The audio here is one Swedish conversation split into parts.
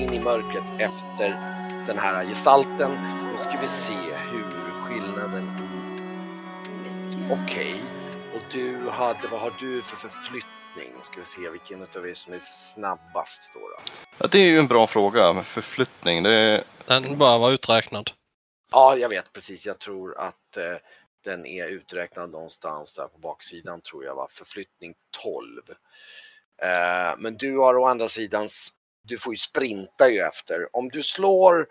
in i mörkret efter den här gestalten. Nu ska vi se hur skillnaden i... Okej. Okay. Och du hade, vad har du för förflyttning? Ska vi se vilken av er som är snabbast då? då? Ja, det är ju en bra fråga med förflyttning. Det... Den bara var uträknad. Ja, jag vet precis. Jag tror att eh, den är uträknad någonstans där på baksidan tror jag var förflyttning 12. Eh, men du har å andra sidan, du får ju sprinta ju efter. Om du slår,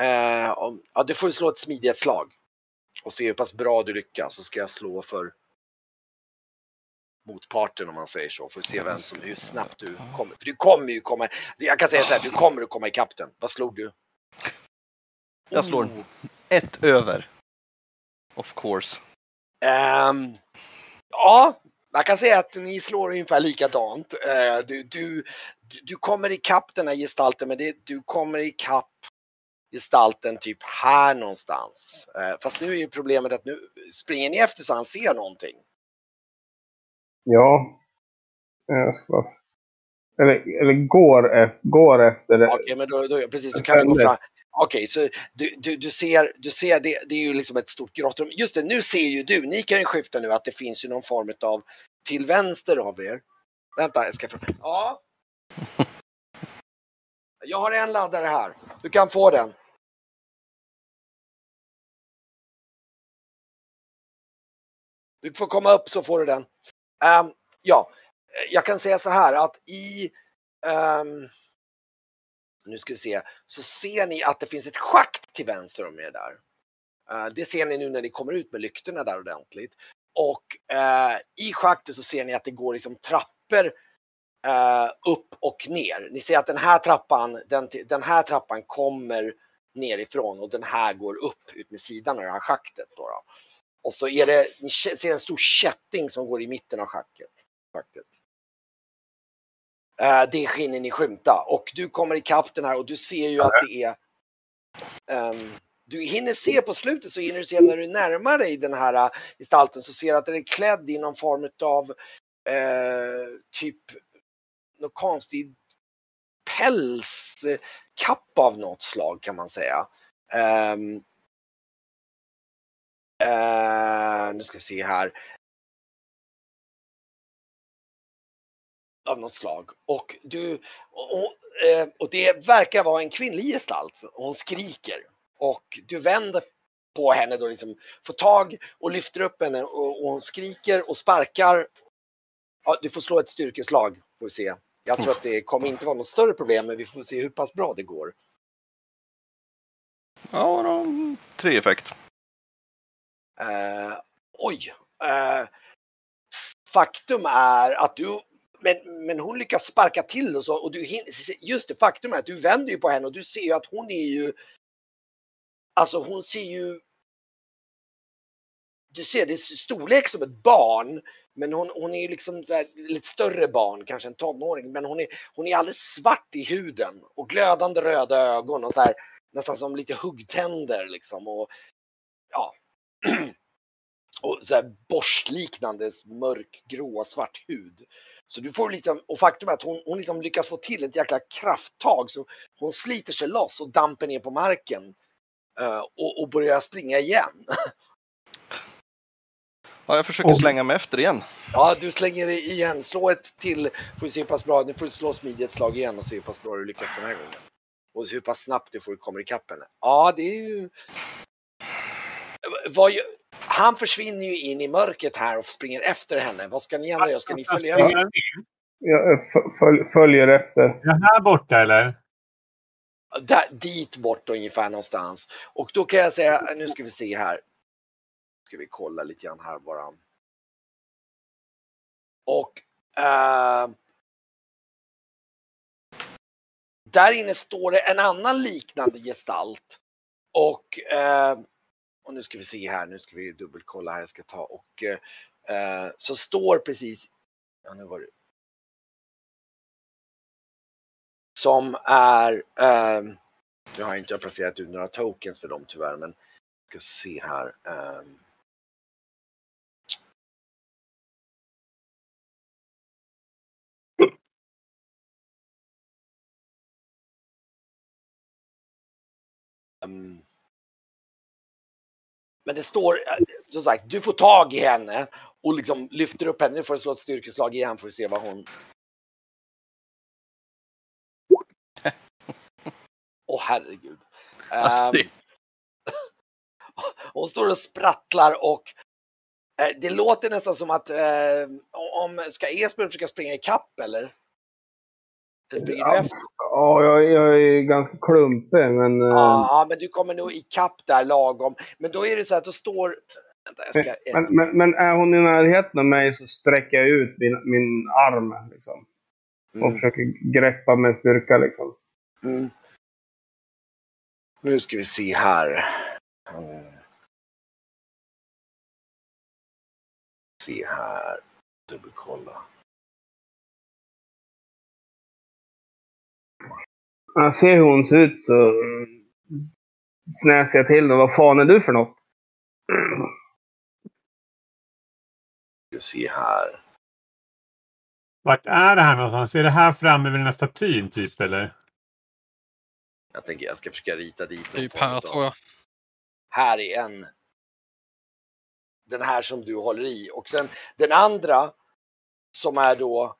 eh, om, ja du får ju slå ett smidighetsslag och se hur pass bra du lyckas så ska jag slå för motparten om man säger så. För att se vem som, hur snabbt du kommer. För du kommer ju komma, jag kan säga så här, du kommer att komma ikapp den. Vad slog du? Jag slår oh. ett över. Of course. Um, ja, man kan säga att ni slår ungefär likadant. Uh, du, du, du kommer ikapp den här gestalten men det, du kommer ikapp gestalten typ här någonstans. Uh, fast nu är ju problemet att nu springer ni efter så han ser någonting. Ja. Jag ska bara... Eller, eller går, går efter Okej, okay, men då, då, precis, då kan du gå fram. Okej, så du, du, du, ser, du ser det, det är ju liksom ett stort grottrum. Just det, nu ser ju du, ni kan ju skifta nu att det finns ju någon form av till vänster av er. Vänta, jag ska... Ja. Jag har en laddare här. Du kan få den. Du får komma upp så får du den. Um, ja, jag kan säga så här att i um, nu ska vi se, så ser ni att det finns ett schakt till vänster om er där. Uh, det ser ni nu när ni kommer ut med lyktorna där ordentligt. Och uh, i schaktet så ser ni att det går liksom trappor uh, upp och ner. Ni ser att den här trappan, den, den här trappan kommer nerifrån och den här går upp ut med sidan av det här schaktet. Då, då. Och så är det, ni ser en stor kätting som går i mitten av schaktet. Eh, det hinner ni skymta och du kommer ikapp den här och du ser ju att det är um, du hinner se på slutet så hinner du se när du närmar dig den här uh, gestalten så ser du att den är klädd i någon form av uh, typ någon konstig pälskappa av något slag kan man säga. Um, uh, nu ska vi se här. av något slag. Och, du, och, eh, och det verkar vara en kvinnlig gestalt. Hon skriker. Och du vänder på henne då liksom, får tag och lyfter upp henne och, och hon skriker och sparkar. Ja, du får slå ett styrkeslag, får vi se. Jag tror att det kommer inte vara något större problem, men vi får se hur pass bra det går. Ja, då, tre effekt. Uh, oj. Uh, faktum är att du men, men hon lyckas sparka till och så och du just det faktum är att du vänder ju på henne och du ser ju att hon är ju Alltså hon ser ju Du ser det är storlek som ett barn men hon, hon är ju liksom så här, lite större barn, kanske en tonåring, men hon är, hon är alldeles svart i huden och glödande röda ögon och så här, nästan som lite huggtänder liksom och ja. och så här borstliknande mörkgrå svart hud. Så du får liksom, och faktum är att hon, hon liksom lyckas få till ett jäkla krafttag så hon sliter sig loss och damper ner på marken. Uh, och, och börjar springa igen. Ja, jag försöker slänga mig efter igen. Ja, du slänger dig igen. Slå ett till. Får vi se hur pass bra. Nu får du slå smidighetsslag igen och se hur pass bra du lyckas den här gången. Och hur pass snabbt du får komma ikapp henne. Ja, det är ju... Vad, han försvinner ju in i mörkret här och springer efter henne. Vad ska ni andra göra? Ska ni följa henne? Jag följ, följer efter. Är jag här borta eller? Där, dit bort ungefär någonstans. Och då kan jag säga, nu ska vi se här. Ska vi kolla lite grann här bara. Och uh, där inne står det en annan liknande gestalt. Och uh, och nu ska vi se här, nu ska vi dubbelkolla här, jag ska ta och eh, eh, så står precis, ja nu var det som är, eh, nu har jag inte placerat ut några tokens för dem tyvärr men ska se här. Eh, men det står, eh, som sagt, du får tag i henne och liksom lyfter upp henne. Nu får du slå ett styrkeslag igen för att se vad hon... Åh herregud. Alltså, Ehm, det, hon står och sprattlar och eh, det låter nästan som att eh, om, ska Esbjörn försöka springa ikapp eller? Eller springer du Ja. efter? Ja, jag, jag är ganska klumpig, men... eh, Ja, men du kommer nog ikapp där lagom. Men då är det så att då står... Vänta, ska... Men, men, men är hon i närheten av mig så sträcker jag ut min, min arm. Liksom, och Mm, försöker greppa med styrka. Liksom. mm. Nu ska vi se här. Mm. Se här. Dubbelkolla. Jag ser hur hon ser ut så snäser jag till och Vad fan är du för något? Ska vi se här. Vart är det här någonstans? Är det här framme vid den här statyn typ eller? Jag tänker jag ska försöka rita dit Typ här tror jag. Här är en. Den här som du håller i och sen den andra som är då.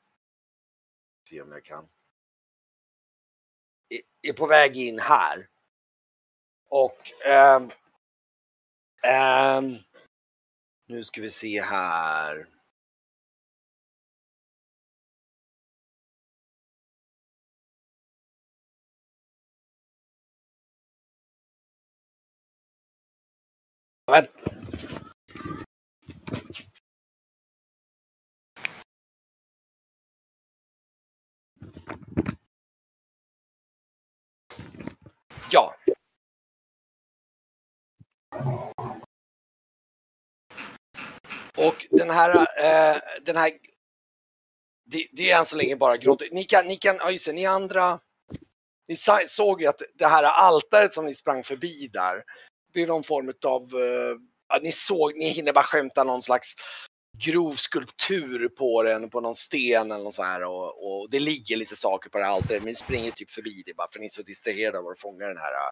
Se om jag kan. Är, på väg in här. Och um, um, nu ska vi se här. Vänt- Ja. Och den här, eh, den här, det, det är än så länge bara grått. Ni kan, ni kan, ja just det, ni andra, ni såg ju att det här altaret som ni sprang förbi där, det är någon form av, eh, ja, ni såg, ni hinner bara skämta någon slags grov skulptur på den, på någon sten eller något så här och, och det ligger lite saker på det här altaret, men ni springer typ förbi det bara för ni är så distraherade av att fånga den här äh,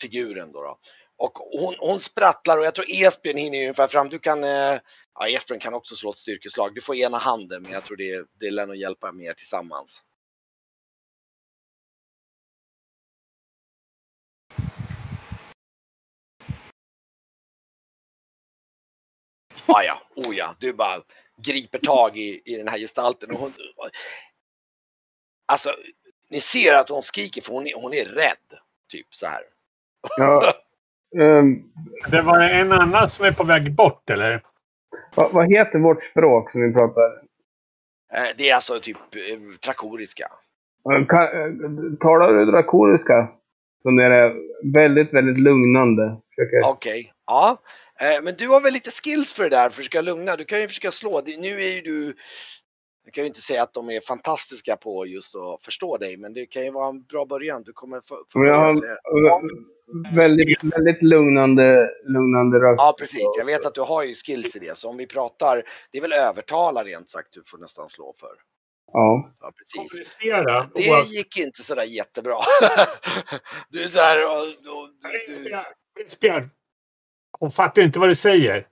figuren då. då. Och hon, hon sprattlar och jag tror Esbjörn hinner ju ungefär fram. Du kan, äh, ja Esbjörn kan också slå ett styrkeslag. Du får ena handen men jag tror det, det lär nog hjälpa mer tillsammans. Ah, ja, oh ja, du bara griper tag i, i den här gestalten. Och hon, alltså, ni ser att hon skriker för hon är, hon är rädd. Typ så här. Ja, ehm, Det var en annan som är på väg bort eller? vad, vad heter vårt språk som vi pratar? Eh, Det är alltså typ eh, trakoriska. Eh, Kan, eh, talar du drakoniska? Som är väldigt, väldigt lugnande. Försöker. Okej, ja. Eh, Men du har väl lite skills för det där, för att försöka lugna. Du kan ju försöka slå. Nu är ju du, jag kan ju inte säga att de är fantastiska på just att förstå dig, men det kan ju vara en bra början. Du kommer få, få jag har väldigt, väldigt lugnande, lugnande röst. Ja, precis. Jag vet att du har ju skills i det, så om vi pratar, det är väl övertala rent sagt du får nästan slå för. Ja. Ja, precis. Kommunicera. Det gick inte sådär jättebra. Du är så här och, och, du. Hon fattar inte vad du säger.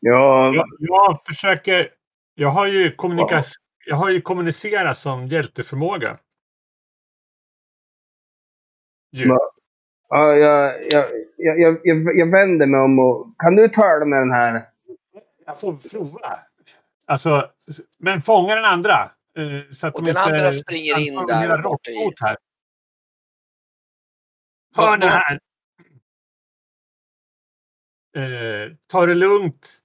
Ja, Jag, jag försöker... Jag har ju kommunika- Jag har ju kommunicerat som hjälteförmåga. Ju. Ja jag, jag, jag, jag, jag, vänder mig om och... Kan du tala med den här? Jag får prova. Alltså, men fånga den andra. eh, Så att Och de den inte andra springer in där rockfot här. Hör det här. Eh, ta det lugnt.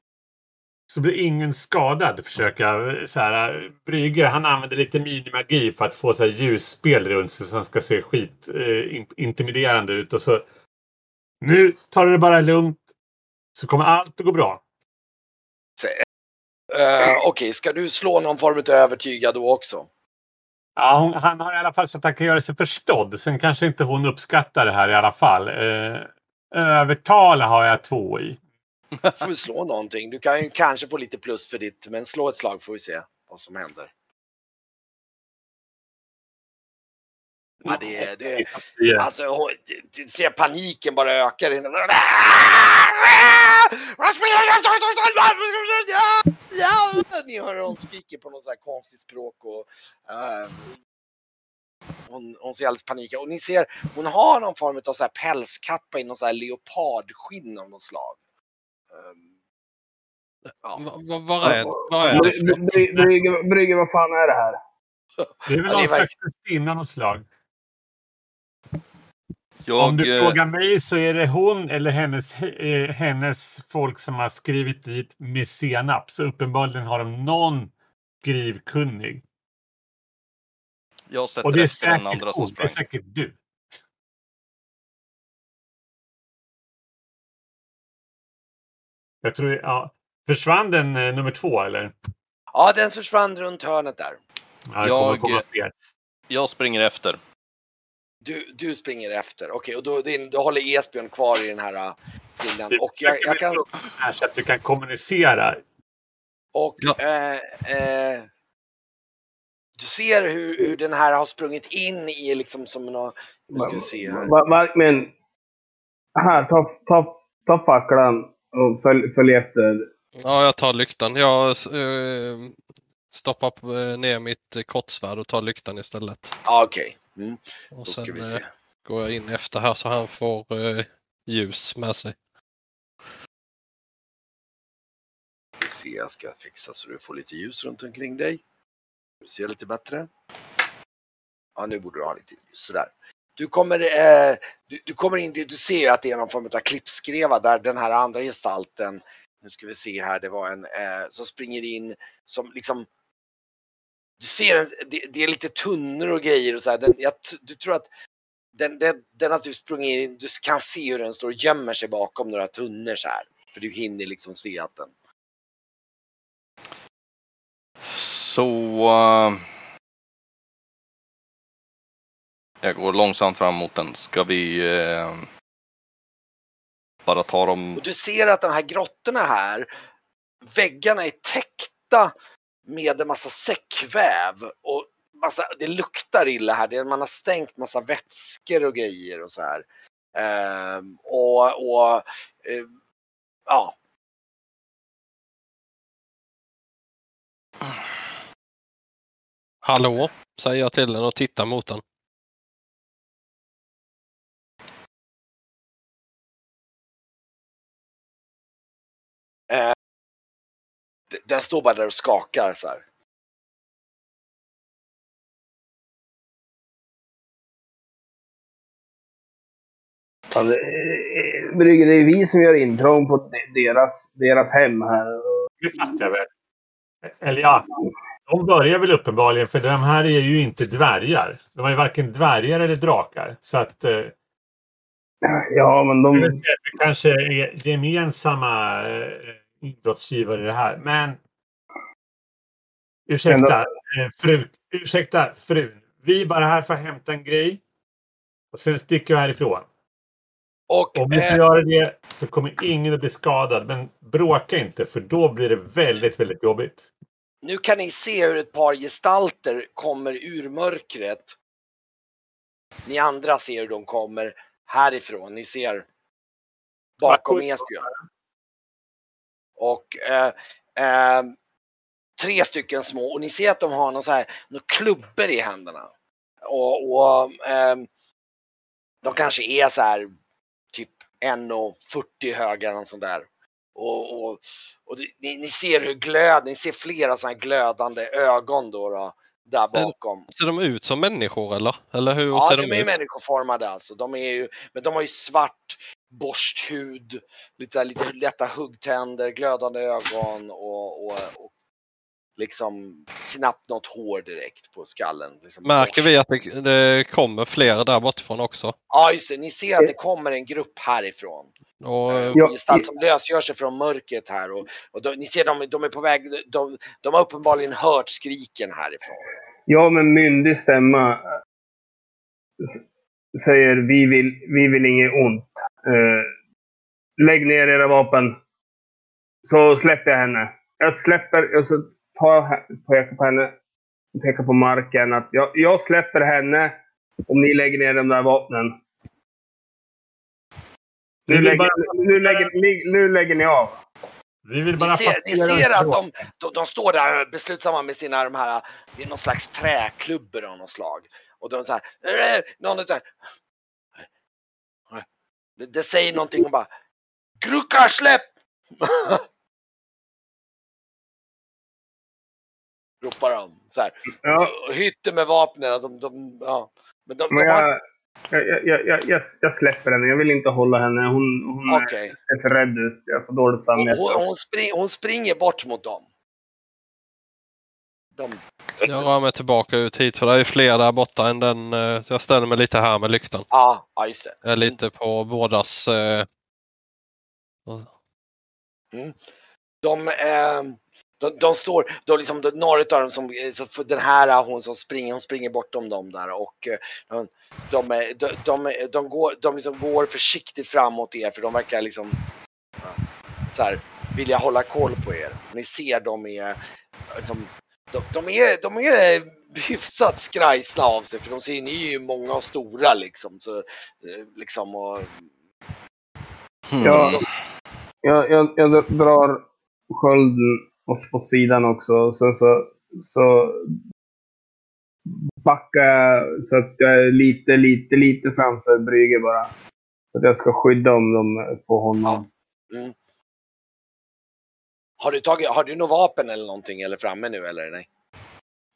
Så blir ingen skadad. Försöka eh, så här, eh, Brygge, han använder lite minimagi för att få så här ljusspel runt sig så han ska se skit eh, in- intimiderande ut. Och så, nu tar du det bara lugnt. Så kommer allt att gå bra. Eh, Okej, ska du slå någon form av övertyga då också? Ja, hon, han har i alla fall så att han kan göra sig förstådd. Sen kanske inte hon uppskattar det här i alla fall. Eh, övertala har jag två i. får vi slå någonting. Du kan ju kanske få lite plus för ditt, men slå ett slag får vi se vad som händer. Ja, det, det, alltså, du ser paniken bara ökar. Ni hör hon skriker på något så här konstigt språk och uh, hon, hon ser alldeles panik Och ni ser, hon har någon form av så här pälskappa i någon så här leopardskinn av något slag. Ehm, ja. Va- va- Vad är, vad är det Brygge, vad fan är det här? Det är väl någon slags prästinna av något slag. Jag, Om du eh, frågar mig så är det hon eller hennes, eh, hennes folk som har skrivit dit med senap. Så uppenbarligen har de någon skrivkunnig. Jag sätter Och det är efter den säkert andra som hon. Det är sprang. säkert du. Jag tror, ja. Försvann den eh, nummer två eller? ja, den försvann runt hörnet där. Ja, Jag-. Jag springer efter. Du, du springer efter. Okej, och då, det- då håller Esbjörn kvar i den här filen. Vi Och jag, jag kan... Här så att vi kan kommunicera. Och Ja. eh, eh, du ser hur, hur den här har sprungit in i liksom som någon... Nu ska vi se här. Men... Här, ta, ta, ta facklan och följ, följ efter. Ja, jag tar lyktan. Jag eh, stoppar eh, ner mitt eh, kortsvärd och tar lyktan istället. Ja, okej. Mm, Och då ska sen vi se. går jag in efter här så han får eh, ljus med sig. Vi se. Jag ska fixa så du får lite ljus runt omkring dig. Se lite bättre. Ja, nu borde du ha lite ljus. Sådär. Du kommer, eh, du, du kommer in, du, du ser ju att det är någon form av klippskreva där den här andra gestalten, nu ska vi se här, det var en eh, som springer in som liksom du ser, det, det är lite tunnor och grejer och så här. Den, jag, du tror att den, den, den har typ sprungit in, du kan se hur den står och gömmer sig bakom några tunnor så här. För du hinner liksom se att den Så... Eh, jag går långsamt fram mot den. Ska vi eh, bara ta dem? Och du ser att de här grottorna här, väggarna är täckta med en massa säckväv och massa, det luktar illa här. Det, man har stängt massa vätskor och grejer och så här. Ehm, och, och eh, ja, Hallå, säger jag till den och tittar mot den. d- den står bara där och skakar så här. Ja, det, eh, Brygge, det är vi som gör intrång på de- deras, deras hem här. Det fattar jag väl. Eller ja, de börjar väl uppenbarligen för de här är ju inte dvärgar. De är ju varken dvärgar eller drakar. Så att eh, Ja, men de... vi kanske är gemensamma eh, inbrottsgivare i det här. Men ursäkta, eh, fru, ursäkta frun. Vi är bara här för att hämta en grej. Och sen sticker vi härifrån. Och Om vi får eh, göra det så kommer ingen att bli skadad. Men bråka inte för då blir det väldigt, väldigt jobbigt. Nu kan ni se hur ett par gestalter kommer ur mörkret. Ni andra ser hur de kommer härifrån. Ni ser bakom Esbjörn. Och eh, eh, tre stycken små och ni ser att de har någon så här, några klubbor i händerna. Och, och eh, de kanske är så här typ 1,40 höga eller sånt där. Och, och, och ni, ni ser hur glöd, ni ser flera sådana glödande ögon då, då där Ser- bakom. Ser de ut som människor eller? Eller hur Ja, ser de de är ut? människoformade alltså. De är ju, men de har ju svart borsthud, lite, lite lätta huggtänder, glödande ögon och, och, och liksom knappt något hår direkt på skallen. Liksom Märker vi att det, det kommer fler där bortifrån också? Ja, just det. Ni ser att det kommer en grupp härifrån. Och, Eh, Ja. Gestalt som lösgör sig från mörkret här. Och, och de, ni ser de, de är på väg, de, de har uppenbarligen hört skriken härifrån. Ja, men myndig stämma säger vi vill, vi vill inget ont. Eh, lägg ner era vapen. Så släpper jag henne. Jag släpper, och så tar pekar på henne, pekar på marken. Att jag, jag släpper henne. om ni lägger ner de där vapnen. Nu lägger, bara- nu lägger, ni- nu lägger ni av. Vi vill bara Ni ser, ni ser att de, de, de står där beslutsamma med sina de här, det är någon slags träklubbor av något slag. Och de så här, någon är så här, det, det säger någonting och bara Gruckar släpp! Ropar de så här. Ja, hytter med vapnen. De, de, ja. Men de, de men har, jag, jag, jag, jag, jag, jag släpper henne. Jag vill inte hålla henne. Hon, hon okej. är för rädd ut. Jag får dåligt Hon, samvete. hon, hon, spring, hon springer bort mot dem. De, Jag rör mig tillbaka ut hit för det är fler där borta än den. eh, Så jag ställer mig lite här med lyktan. ja, ja, just det. Jag är lite på bådas... eh, de, eh, de, de står, de liksom, de, några av dem som, eh, så för den här hon som springer, hon springer bortom dem där och eh, de, de, de, de, de, går, de liksom går försiktigt framåt er för de verkar liksom så här, vilja hålla koll på er. Ni ser de är, liksom, de, de är, de är hyfsat skrajsna av sig för de ser ni är ju många och stora liksom. Så, eh, liksom och, Hmm. Ja. Jag, jag, jag drar skölden åt, åt sidan också. Så, så, så backar jag så att jag är lite, lite, lite framför Brygge bara. Så att jag ska skydda om dem på honom. Mm. Har du, tagit, har du något vapen eller någonting eller framme nu eller nej?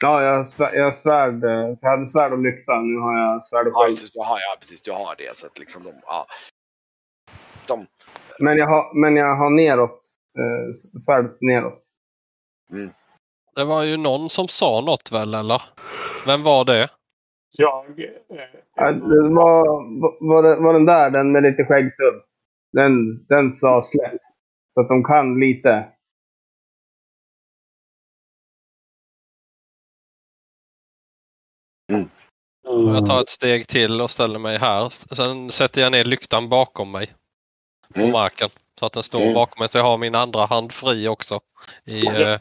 Ja, jag, har svär- jag svärd. eh, Jag hade svärd och lykta. Nu har jag svärd och Ja, sköld. just det, du har, ja precis, du har det. Så att liksom de, ja. de, Men jag har, men jag har neråt. Eh, svärdet neråt. Det var ju någon som sa något väl eller? Vem var det? Jag... eh, Ja, det var, var, det, var den där, den med lite skäggstubb. Den, den sa släpp. Så att de kan lite. Och Jag tar ett steg till och ställer mig här. Sen sätter jag ner lyktan bakom mig. På Mm. marken. Så att den står Mm. bakom mig så jag har min andra hand fri också. I, eh,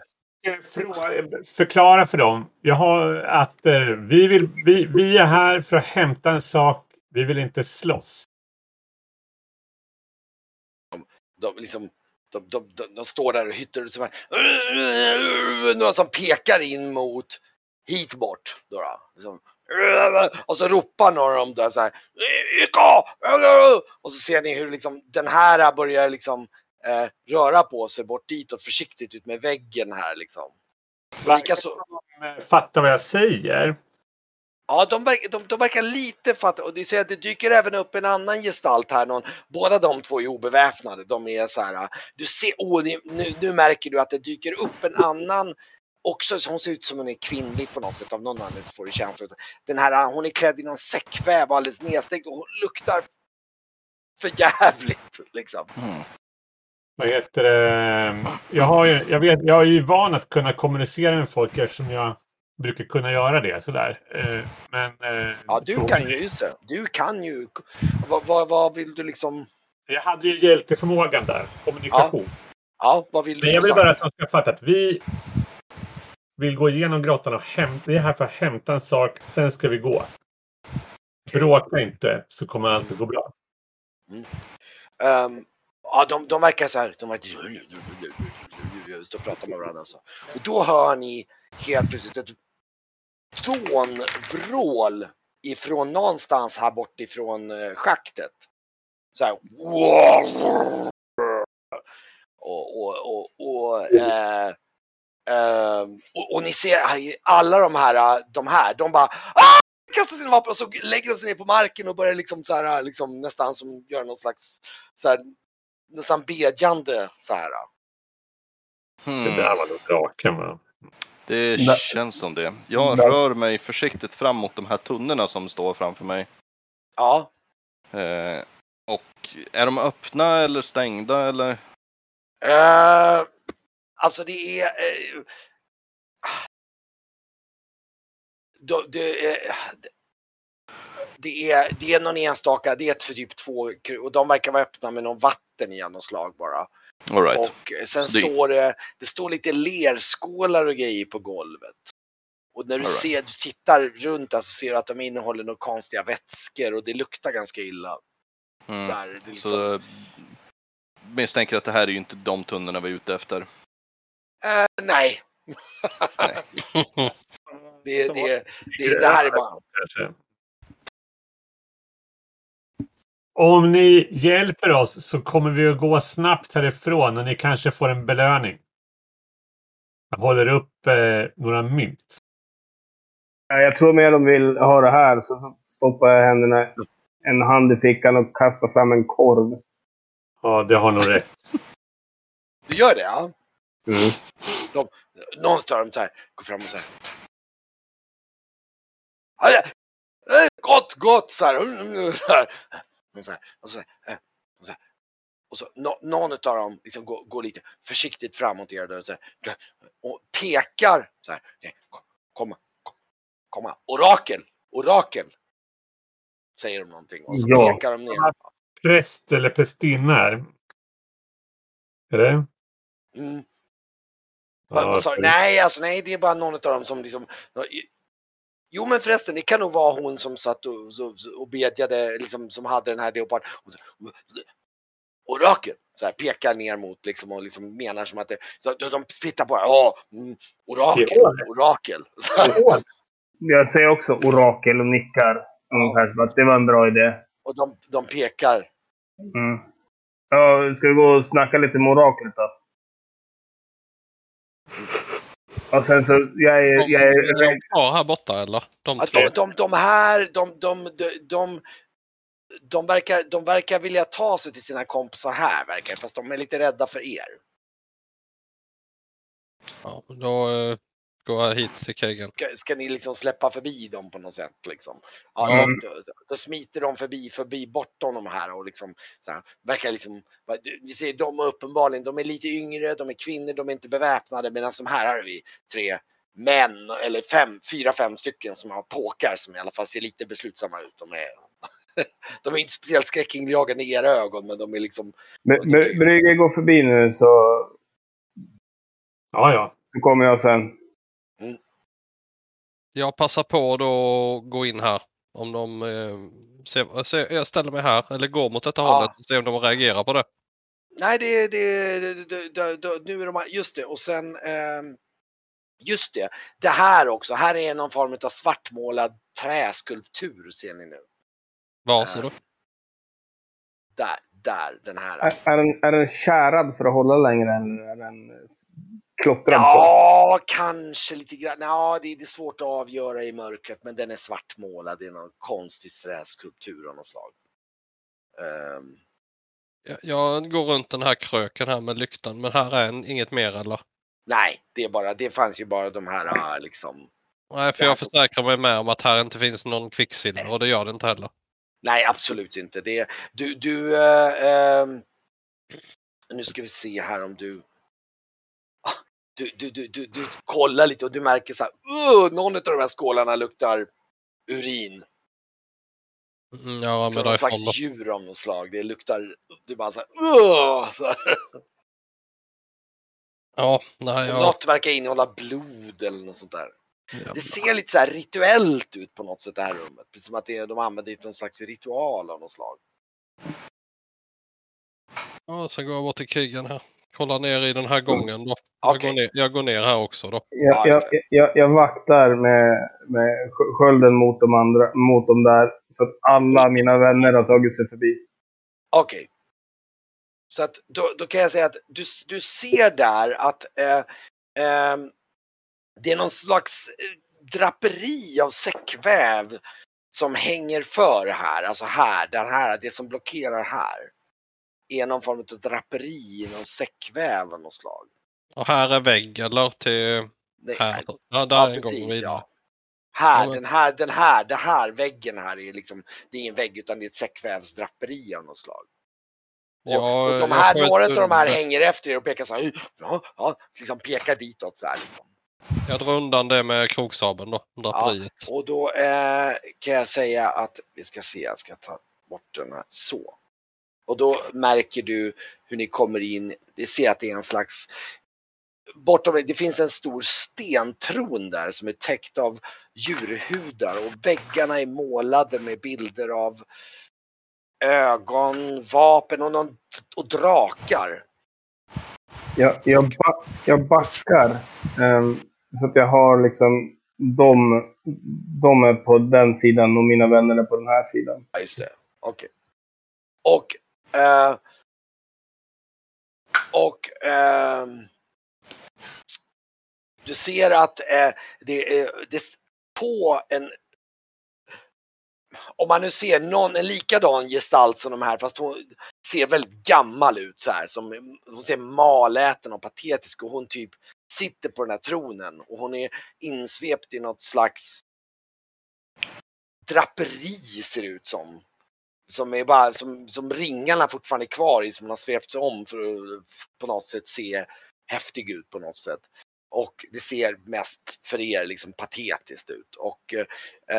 Förklara för dem. Jag har att eh, vi, vill, vi, vi är här för att hämta en sak. Vi vill inte slåss. de, liksom, de, de, de, de står där och hytter och så här, några som pekar in mot hit bort. Då, då, liksom, och så ropar några av dem där så här. Och så ser ni hur liksom, den här börjar liksom eh, röra på sig bort ditåt försiktigt ut med väggen här liksom. Likaså, Fatta vad jag säger. Ja, de, verkar- de, de verkar lite fatta och det säger att det dyker även upp en annan gestalt här. Någon, båda de två är obeväpnade. De är så här, du ser, ni- nu, nu märker du att det dyker upp en annan också, så hon ser ut som hon är kvinnlig på något sätt av någon anledning så får du känslan den här, hon är klädd i någon säckväv och alldeles nedstänkt och hon luktar för jävligt liksom. Hmm. Vad heter det? Jag, har ju, jag, vet, jag är ju van att kunna kommunicera med folk eftersom jag brukar kunna göra det sådär. Eh, Men... eh, Ja, du kan ju, just det, du kan ju, vad, vad, vad vill du liksom, Jag hade ju hjälteförmågan där. Kommunikation. ja, vad vill du Men jag vill bara att de ska fatta att vi vill gå igenom grottan och hämta... Vi är här för att hämta en sak, sen ska vi gå. Bråka inte så kommer allt att gå bra. Ehm, ja, de, de verkar så här, de verkar stå och prata med varandra. Alltså. Och då hör ni helt plötsligt ett dånvrål ifrån någonstans här bortifrån eh, schaktet. Så här. Och, och, och, och, eh, ehm, och, och ni ser alla de här, eh, de här, de bara ah! kastar sina vapen och så lägger de sig ner på marken och börjar liksom så här, eh, liksom nästan som gör någon slags så här, nästan bedjande så här. Det Hmm. där var nog draken va? Det känns som det. Jag Där- rör mig försiktigt fram mot de här tunnorna som står framför mig. Ja, Eh, och är de öppna eller stängda eller? eh, alltså det är eh, då, det, är- det är det är någon enstaka, det är typ två och de verkar vara öppna med någon vatten i något slag bara. All right. Och sen Det- står det, det står lite lerskålar och grejer på golvet. Och när du right. ser, du tittar runt så ser du att de innehåller några konstiga vätskor och du ser du att de innehåller några konstiga vätskor och det luktar ganska illa. Mm. Där. Det liksom, Så misstänker att det här är ju inte de tunnorna vi är ute efter. eh, nej, Nej. det, det, det, det här är bara... Om ni hjälper oss så kommer vi att gå snabbt härifrån och ni kanske får en belöning. Jag håller upp eh, några mynt. Ja, Jag tror mer de vill ha det här. Så så stoppar jag händerna, en hand i fickan och kastar fram en korv. Ja, det har nog rätt. Du gör det ja? Mm. Någon av dem så här, går fram och så här. Eh, Gott, gott så här. Så här. Och så här, och så här, och så här. Och så nå- någon av dem liksom går, går lite försiktigt framåt er och, så här, och pekar så här. "Nej, kom- Komma, kom- komma. Orakel, orakel. Säger de någonting och så Ja. pekar de ner. Präst eller prästinna här. Är det? Mm. Ja, för- nej, alltså nej, det är bara någon av dem som liksom... Jo men förresten, det kan nog vara hon som satt och, så- så- och bedjade, liksom, som hade den här leopard... och så- Orakel! Så här, pekar ner mot liksom och liksom menar som att det... Så, de, de tittar på det. Ja, mm, orakel, orakel. Här, Jag säger också orakel och nickar. Ungefär som att det var en bra idé. och de, de pekar. Mm. Ja, ska vi gå och snacka lite med oraklet då? Och sen så, jag är... Jag är, Är de kvar här borta eller? De Att tre? de, de, de här, de, de, de, de, de, verkar, de verkar vilja ta sig till sina kompisar här, verkar fast de är lite rädda för er. Ja, då jag hit till Kegan. ska, ska ni liksom släppa förbi dem på något sätt liksom? Ja, Mm. då, då, då smiter de förbi, förbi bortom de här och liksom så här, verkar liksom, vi ser de är uppenbarligen, de är lite yngre, de är kvinnor, de är inte beväpnade medan som här har vi tre män eller fem, fyra, fem stycken som har påkar som i alla fall ser lite beslutsamma ut. De är, de är inte speciellt skräckinjagande i era ögon men de är liksom, Bry- Bry- Brygge går förbi nu så, Ja, ja. så kommer jag sen. Jag passar på då att gå in här. Om de eh, ser, ser, jag ställer mig här eller går mot detta Ja. hållet och ser om de reagerar på det. Nej, det, det, det, det, nu är de, just det, och sen, ehm, just det, det här också, här är någon form av svartmålad träskulptur ser ni nu. Var ser du? Där, där, den här. Är, är, den, är den kärad för att hålla längre eller är den klottrad på? Ja, kanske lite grann. Ja, det, det är svårt att avgöra i mörkret, men den är svartmålad. Det är någon konstig träskulptur av något slag. Ehm, Jag, jag går runt den här kröken här med lyktan men här är en, inget mer eller? nej, det är bara, det fanns ju bara de här ah, liksom. Nej, för Ja, jag alltså- försäkrar mig med om att här inte finns någon kvicksilver och det gör det inte heller. Nej, absolut inte. Det, du, du, eh, ehm, nu ska vi se här om du, Ah, du, du, du, du, du kollar lite och du märker så här, "Åh, någon av de här skålarna luktar urin. Mm, rör mig Från någon slags djur av något slag. Det luktar, du bara så här, "Åh", så här. Ja, nej, jag, Något verkar innehålla blod eller något sånt där. Det ser lite så här rituellt ut på något sätt det här rummet. Precis som att det, de använder det någon slags ritual av något slag. ja, sen går jag bort till krigen här. Kollar ner i den här gången då. Jag, går ner, jag går ner här också då. Jag, Ja, jag, jag, jag vaktar med, med sk- skölden mot de andra, mot de där. Så att alla mina vänner har tagit sig förbi. Okej. Så att då, då kan jag säga att du, du ser där att eh, ehm, det är någon slags eh, draperi av säckväv som hänger för här, alltså här, den här, det som blockerar här. Är någon form av draperi någon säckväv av något slag. Och här är vägg eller till Det, här. Ja, där ja, precis, vidare. ja. Här, Ja, men- den här, den här, det här väggen här är liksom, det är ingen vägg utan det är ett säckvävsdraperi av något slag. Och, Ja, och de här, några av de här hänger efter er och pekar så här, ja, ja, liksom pekar ditåt så här liksom. Jag drar undan det med kroksabeln då, draperiet. Och då eh, kan jag säga att, vi ska se, jag ska ta bort den här, så. Och då märker du hur ni kommer in, det ser att det är en slags bortom det, det finns en stor stentron där som är täckt av djurhudar och väggarna är målade med bilder av ögon, vapen och, någon, och drakar. Jag, jag, ba, jag backar. ehm, så att jag har liksom de, de är på den sidan och mina vänner är på den här sidan. Ja, just det. Okej. Och... Eh, och... eh, du ser att eh, det är det, på en... Om man nu ser någon, en likadan gestalt som de här fast hon ser väldigt gammal ut så här. Som, hon ser maläten och patetisk och hon typ sitter på den här tronen och hon är insvept i något slags draperi ser det ut som. Som är bara som, som ringarna fortfarande är kvar i som hon har svept sig om för att på något sätt se häftig ut på något sätt. Och det ser mest för er liksom patetiskt ut och eh,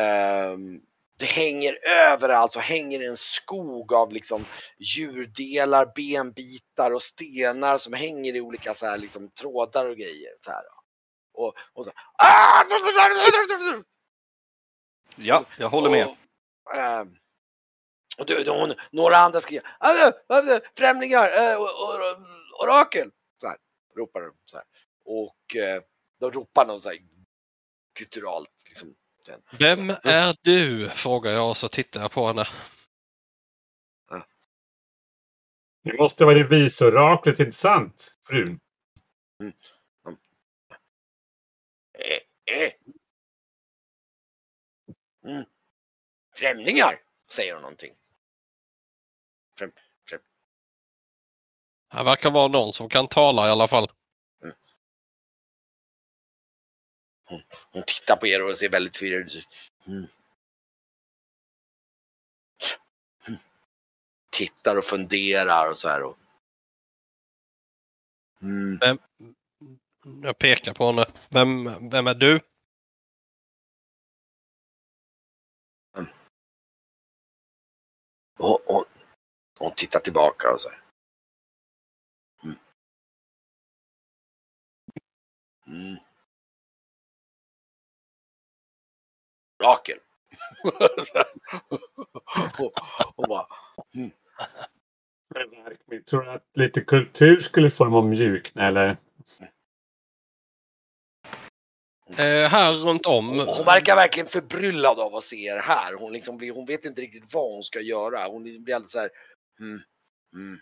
ehm, det hänger överallt så hänger en skog av liksom djurdelar, benbitar och stenar som hänger i olika så här liksom trådar och grejer. Så här. Och, och så! Ja, jag håller med. Och, ehm, och du, hon, några andra skriker "Ah, ah, Främlingar! och- Orakel! Så här, ropar de så här. Och eh, de ropar någon så här gutturalt. Liksom, den. Vem är du? Frågar jag och så tittar jag på henne. Det måste vara revisoraklet, inte sant? Frun. Eh, eh. Mm. Främlingar! Säger hon någonting. Främ, främ, Här verkar vara någon som kan tala i alla fall. Hon tittar på er och ser väldigt förvirrad ut. Mm. Mm. Tittar och funderar och så här. Och... Mm. Jag pekar på henne. Vem, vem är du? Och, och, hon tittar tillbaka och så här. Mm. Mm. Rakel. Så här. och, och bara, Men Tror du att lite kultur skulle få dem att mjukna eller? Eh, här runt om. hon verkar verkligen förbryllad av att se er här. Hon, liksom blir, hon vet inte riktigt vad hon ska göra. Hon liksom blir alldeles så här. Mm, mm,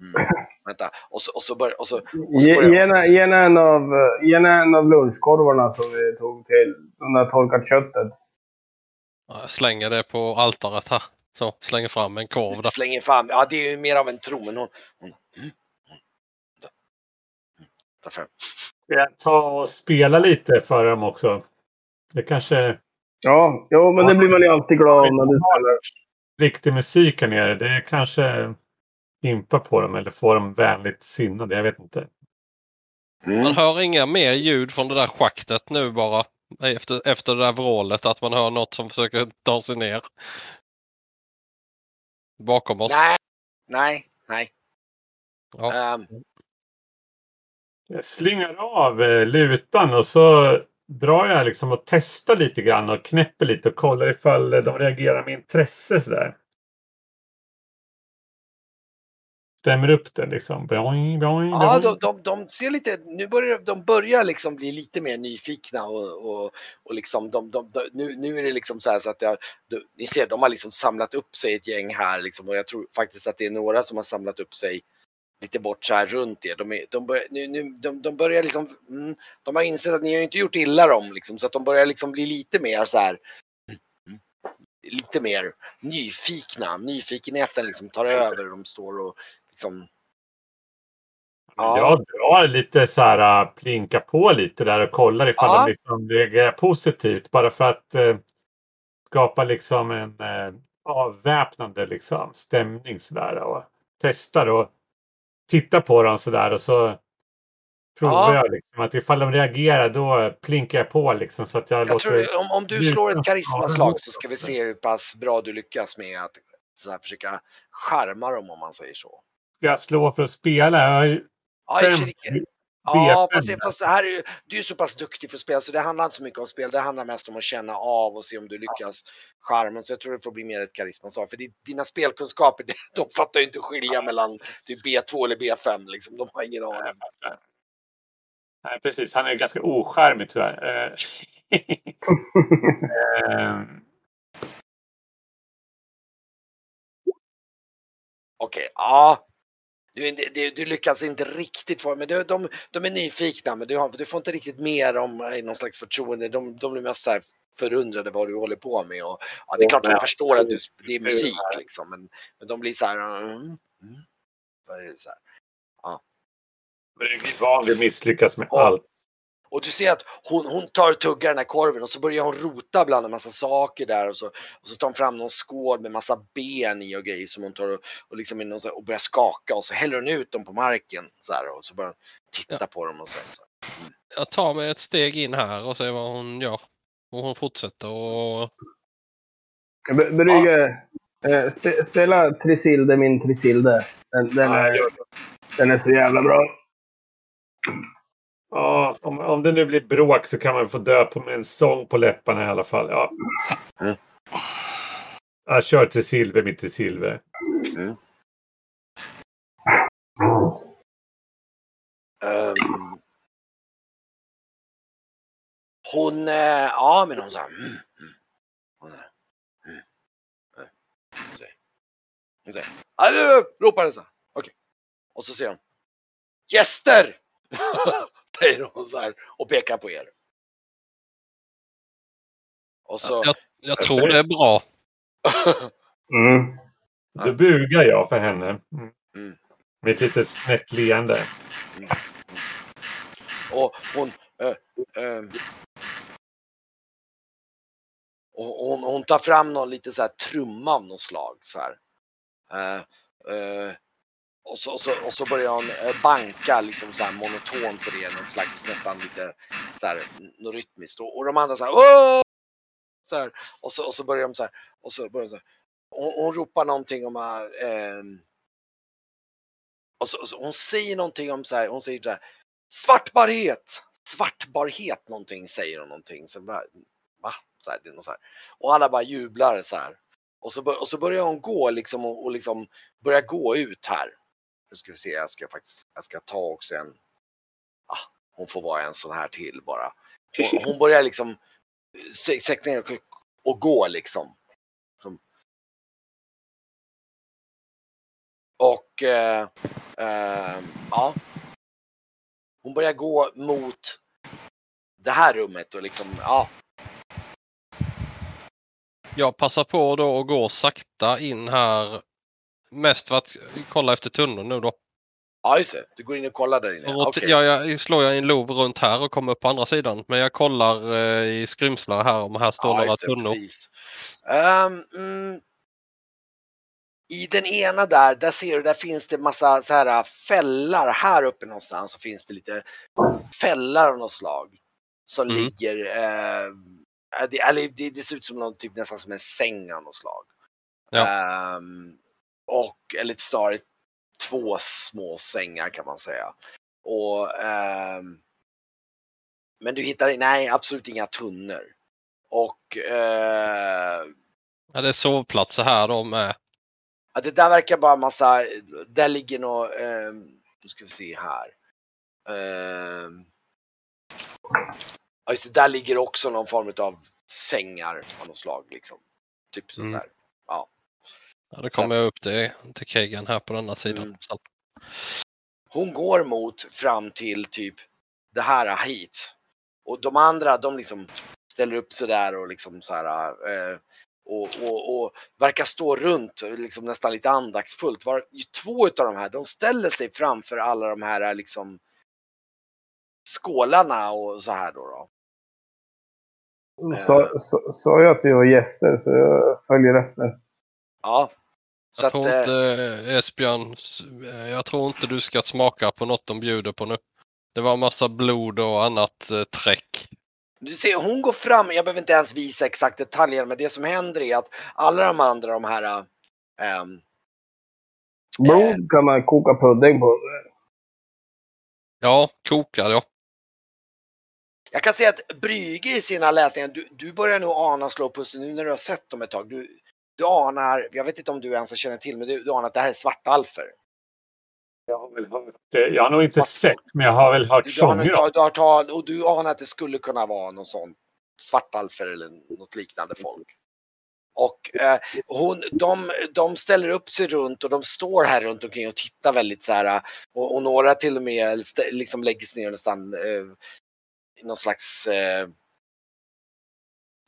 mm. Vänta. Och så, och så börjar... Och så, och så börjar gärna, gärna, en av, eh, en av lunchkorvarna som vi tog till. De där torkat köttet. Jag slänger det på altaret här. Så, slänger fram en korv där. slänger fram. Ja, det är ju mer av en tro, men hon... hon mm, mm, mm, fram. Ska jag ta och spela lite för dem också? Det kanske Ja, jo, men det blir man ju alltid glad om när du spelar. riktig musik här nere. Det kanske impar på dem eller får dem vänligt sinnade. Jag vet inte. Man Mm. hör inga mer ljud från det där schaktet nu bara. Efter, efter det där vrålet att man hör något som försöker ta sig ner. Bakom oss. Nej, nej, nej. Ja. Ehm, Jag slingar av eh, lutan och så drar jag liksom och testar lite grann och knäpper lite och kollar ifall de reagerar med intresse sådär. Stämmer upp det liksom. Boing, boing, ja, boing. de, de, de ser lite, nu börjar de börjar liksom bli lite mer nyfikna och, och, och liksom de, de, de, nu, nu är det liksom så här så att jag, du, ni ser, de har liksom samlat upp sig ett gäng här liksom och jag tror faktiskt att det är några som har samlat upp sig lite bort så här runt er. De, är, de, börjar, nu, nu, de, de börjar liksom, mm, de har insett att ni har inte gjort illa dem liksom så att de börjar liksom bli lite mer så här lite mer nyfikna. Nyfikenheten liksom tar över. De står och liksom Ja. Jag drar lite så här, äh, plinka på lite där och kollar ifall Ja. de liksom reagerar positivt. Bara för att eh, skapa liksom en eh, avväpnande liksom, stämning sådär. Och testar och tittar på dem sådär och så provar Ja. jag liksom att ifall de reagerar då plinkar jag på liksom så att jag, Jag låter... tror, om, om du slår ett karismaslag så ska vi se hur pass bra du lyckas med att så här, försöka charma dem om man säger så. Ska jag slå för att spela? Jag Ja, i Ja, B5. fast, fast här är ju, du är så pass duktig för spel så det handlar inte så mycket om spel. Det handlar mest om att känna av och se om du lyckas charmen. Så jag tror det får bli mer ett karismasvar. För di- dina spelkunskaper, de fattar ju inte skilja mellan typ B2 eller B5 liksom. De har ingen aning. Nej, precis. Han är ganska ocharmig tyvärr. Eh, Ehm, Okej, ja. Du, är du, du lyckas inte riktigt få, men du, de, de är nyfikna men du, har, du får inte riktigt mer om eh, någon slags förtroende. De, de blir mest så här förundrade vad du håller på med. Och, ja, det är klart de förstår att du, det är musik liksom, men, men de blir så här. Mm, mm. Är det så här? Brygge van vid misslyckas med Ja. allt. Och du ser att hon, hon tar och tuggar den här korven och så börjar hon rota bland en massa saker där och så, och så tar hon fram någon skål med massa ben i och grejer som hon tar och, och, liksom någon, och börjar skaka och så häller hon ut dem på marken så här, och så börjar hon titta Ja. på dem och så. så. Jag tar mig ett steg in här och ser vad hon gör. Och hon fortsätter och... B- Brygge, eh, spe, spela Trisilde, min Trisilde. Den, den, Ja, är, den är så jävla bra. Ja, om, om det nu blir bråk så kan man få dö på med en sång på läpparna i alla fall. Ja. Mm. Jag kör till silver mitt i silver. Ehm, hon, eh, ja men hon sa mm, mm. Hon, är, mm, mm. Hon säger, hon säger, "Hallå!" ropar den så här. Okej. Och så säger hon, gäster! säger hon så här och pekar på er. Och så, Jag, jag tror det är bra. Mm. Då bugar jag för henne. Mm. Mm. Med ett litet snett leende. Och hon... eh, ehm, och hon, hon tar fram någon lite så här trumma av något slag. Så här. Eh, och, så, och, så, och så börjar hon eh, banka liksom så här monotont på det. Något slags nästan lite så här, något rytmiskt. Och, och de andra så här, Åh! så här. Och, så, och så börjar de så här. Och så börjar de så här. Hon, hon ropar någonting om eh, ehm, och så, och så, hon säger någonting om så här, hon säger så här, svartbarhet! Svartbarhet någonting säger hon någonting. Så bara, va? Så här, det är något så här. Och alla bara jublar så här. Och så, och så börjar hon gå liksom och, och liksom börjar gå ut här. Nu ska vi se, jag ska faktiskt, jag ska ta också en, ah, hon får vara en sån här till bara. Hon, hon börjar liksom sä- ner och, och gå liksom. Som- Och eh, eh, ja. Hon börjar gå mot det här rummet och liksom, ja. Jag passar på då och går sakta in här. Mest för att kolla efter tunneln nu då. Ja just det, du går in och kollar där inne. Och Okej. ja, jag slår jag en lov runt här och kommer upp på andra sidan. Men jag kollar eh, i skrymslar här om här står Ja, några det, tunnor. Ehm, mm, I den ena där, där ser du, där finns det massa så här fällar. Här uppe någonstans så finns det lite fällar av något slag. Som Mm. ligger, eh, det, eller det, det ser ut som någon, typ nästan som en säng av något slag. Ja. Ehm, och, eller snarare två små sängar kan man säga. Och, ehm, men du hittar, nej absolut inga tunnor. Och eh, Ja, det är sovplatser här då med. ja, det där verkar bara massa, där ligger något, eh, nu ska vi se här. Eh, ja, just det, där ligger också någon form av sängar av något slag liksom. Typ så Mm. här. Ja. Ja, då kommer jag upp till, till keggen här på denna sidan. Mm. Hon går mot fram till typ det här hit. Och de andra de liksom ställer upp sig där och liksom så här. Eh, och, och, och verkar stå runt liksom nästan lite andaktsfullt. Var, två utav de här de ställer sig framför alla de här liksom skålarna och så här då. då. Sa jag att vi var gäster så jag följer efter. Ja. Så jag att, tror eh, inte eh, Esbjörn, eh, jag tror inte du ska smaka på något de bjuder på nu. Det var massa blod och annat eh, träck. Du ser, hon går fram, jag behöver inte ens visa exakt detaljer, men det som händer är att alla de andra, de här ehm, Blod kan man koka pudding på. Ja, kokad ja. Jag kan säga att Brygge i sina läsningar, du, du börjar nog ana slå pussel nu när du har sett dem ett tag. Du, du anar, jag vet inte om du ens känner till, men du, du anar att det här är svartalfer. Jag har väl hört det. Jag har nog inte sett, men jag har väl hört sånger. du har tal, och du anar att det skulle kunna vara någon sån svartalfer eller något liknande folk. Och eh, hon, de, de ställer upp sig runt och de står här runt omkring och tittar väldigt så här och, och några till och med liksom lägger sig ner nästan eh, i någon slags eh,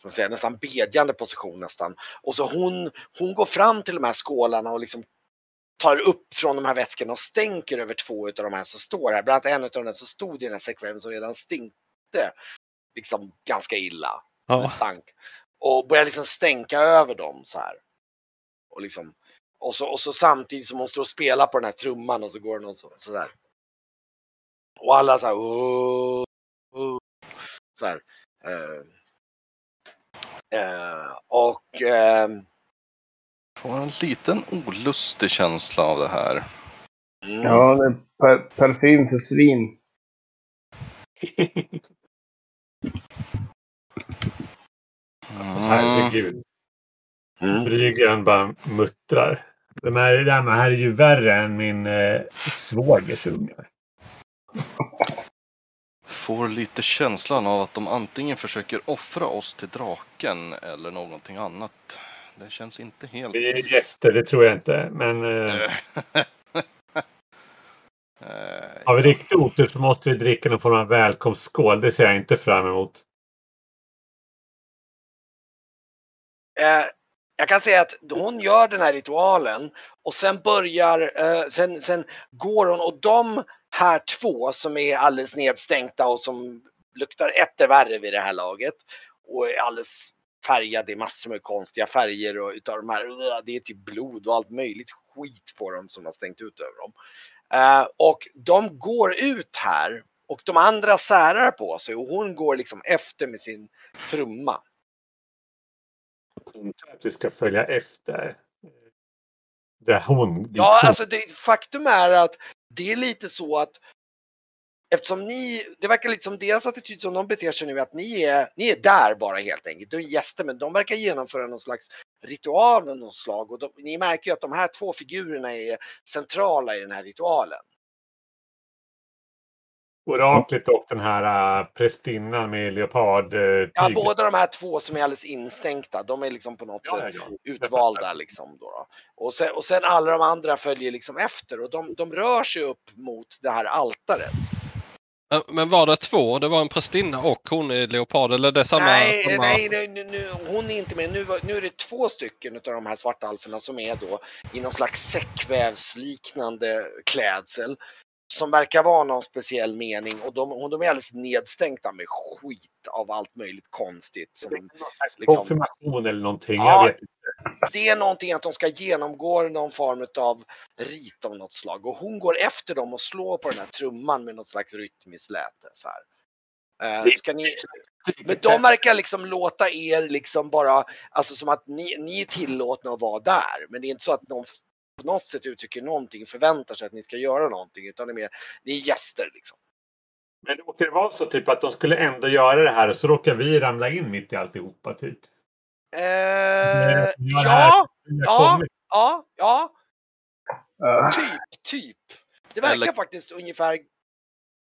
man säga, nästan bedjande position nästan. Och så hon, hon går fram till de här skålarna och liksom tar upp från de här vätskorna och stänker över två av de här som står här. Bland annat en av de som stod i den här sekvennen som redan stinkte liksom ganska illa. ja. Stank. Och börjar liksom stänka över dem så här. Och liksom och så, och så samtidigt som hon står och spelar på den här trumman och så går den och så, så där. Och alla så här. "Åh, åh", så här. Eh, eh, och ehm, Får en liten olustig känsla av det här. mm, Ja, det är per parfym för svin. Alltså, Mm. herregud. mm. Bryggen bara muttrar. De här, de här är ju värre än min eh, svågers ungar. Får lite känslan av att de antingen försöker offra oss till draken eller någonting annat. Det känns inte helt... Vi är gäster, det tror jag inte. Men eh, Eh, har vi riktigt otur så måste vi dricka någon form av välkomstskål. Det ser jag inte fram emot. Eh, jag kan säga att hon gör den här ritualen och sen börjar, eh, sen, sen går hon och de här två som är alldeles nedstänkta och som luktar etter värre vid det här laget och är alldeles färgade i massor med konstiga färger och utav de här, det är typ blod och allt möjligt skit på dem som har stängt ut över dem. Eh, och de går ut här och de andra särar på sig och hon går liksom efter med sin trumma. Inte att vi ska följa efter. Det är hon. Ja, hon- alltså det, faktum är att det är lite så att eftersom ni, det verkar lite som deras attityd som de beter sig nu att ni är, ni är där bara helt enkelt. De är gäster men de verkar genomföra någon slags ritual av något slag och de, ni märker ju att de här två figurerna är centrala i den här ritualen. Oraklet och den här äh, prästinnan med leopard äh, Ja, båda de här två som är alldeles instänkta, de är liksom på något Ja, sätt ja, ja. utvalda liksom då. då. Och, sen, och sen alla de andra följer liksom efter och de, de rör sig upp mot det här altaret. Men- Men var det två? Det var en prästinna och hon i leopard? Eller det är samma? nej, samma... nej, nej nu, nu, hon är inte med. Nu, nu är det två stycken av de här svarta alferna som är då i någon slags säckvävsliknande klädsel. Som verkar vara någon speciell mening och de, och de är alldeles nedstänkta med skit av allt möjligt konstigt. Som, Någon slags liksom- konfirmation eller någonting. Ja. Jag vet inte. det är någonting att de ska genomgå någon form av rit av något slag och hon går efter dem och slår på den här trumman med något slags rytmiskt läte. Så här. Eh, ska ni, men de verkar liksom låta er liksom bara, alltså som att ni, ni är tillåtna att vara där. Men det är inte så att någon på något sätt uttrycker någonting, förväntar sig att ni ska göra någonting, utan det är mer, ni är gäster liksom. Men råkar det vara så typ att de skulle ändå göra det här och så råkar vi ramla in mitt i alltihopa typ? Eh, Ja, ja, Ja. ja, ja, Uh, typ, typ. Det verkar Eller- faktiskt ungefär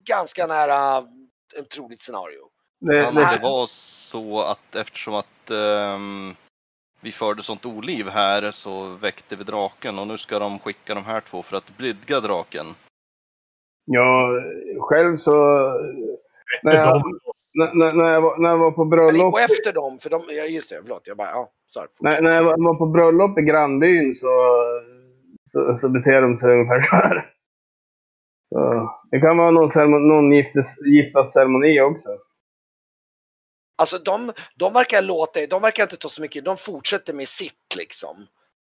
ganska nära en troligt scenario. det, Kan det, det vara så att eftersom att ehm, vi förde sånt oliv här så väckte vi draken och nu ska de skicka de här två för att blidga draken. ja, själv så... När jag, när, när, när, jag var, när jag var på Eller bröllop... gå efter dem, för de, ja just det, förlåt, jag bara, ja, sorry. När, när jag var- på bröllop i grannbyn så, så, så beter de sig ungefär så här. Så, det kan vara någon, ceremon, någon giftes, giftasceremoni också. Alltså de, de verkar låta, de verkar inte ta så mycket, de fortsätter med sitt liksom.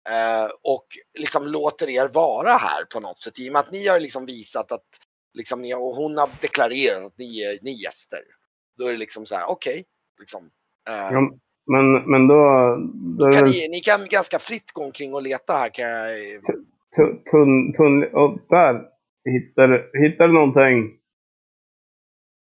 Eh, och liksom låter er vara här på något sätt. I och med att ni har liksom visat att, liksom, ni, och hon har deklarerat att ni är, ni är gäster. Då är det liksom så här, okej. liksom. Eh, Ja, men, men då... då det kan väl ni, ni kan ganska fritt gå omkring och leta här kan jag, tu- tunn... tunn och där hittar, hittar du någonting.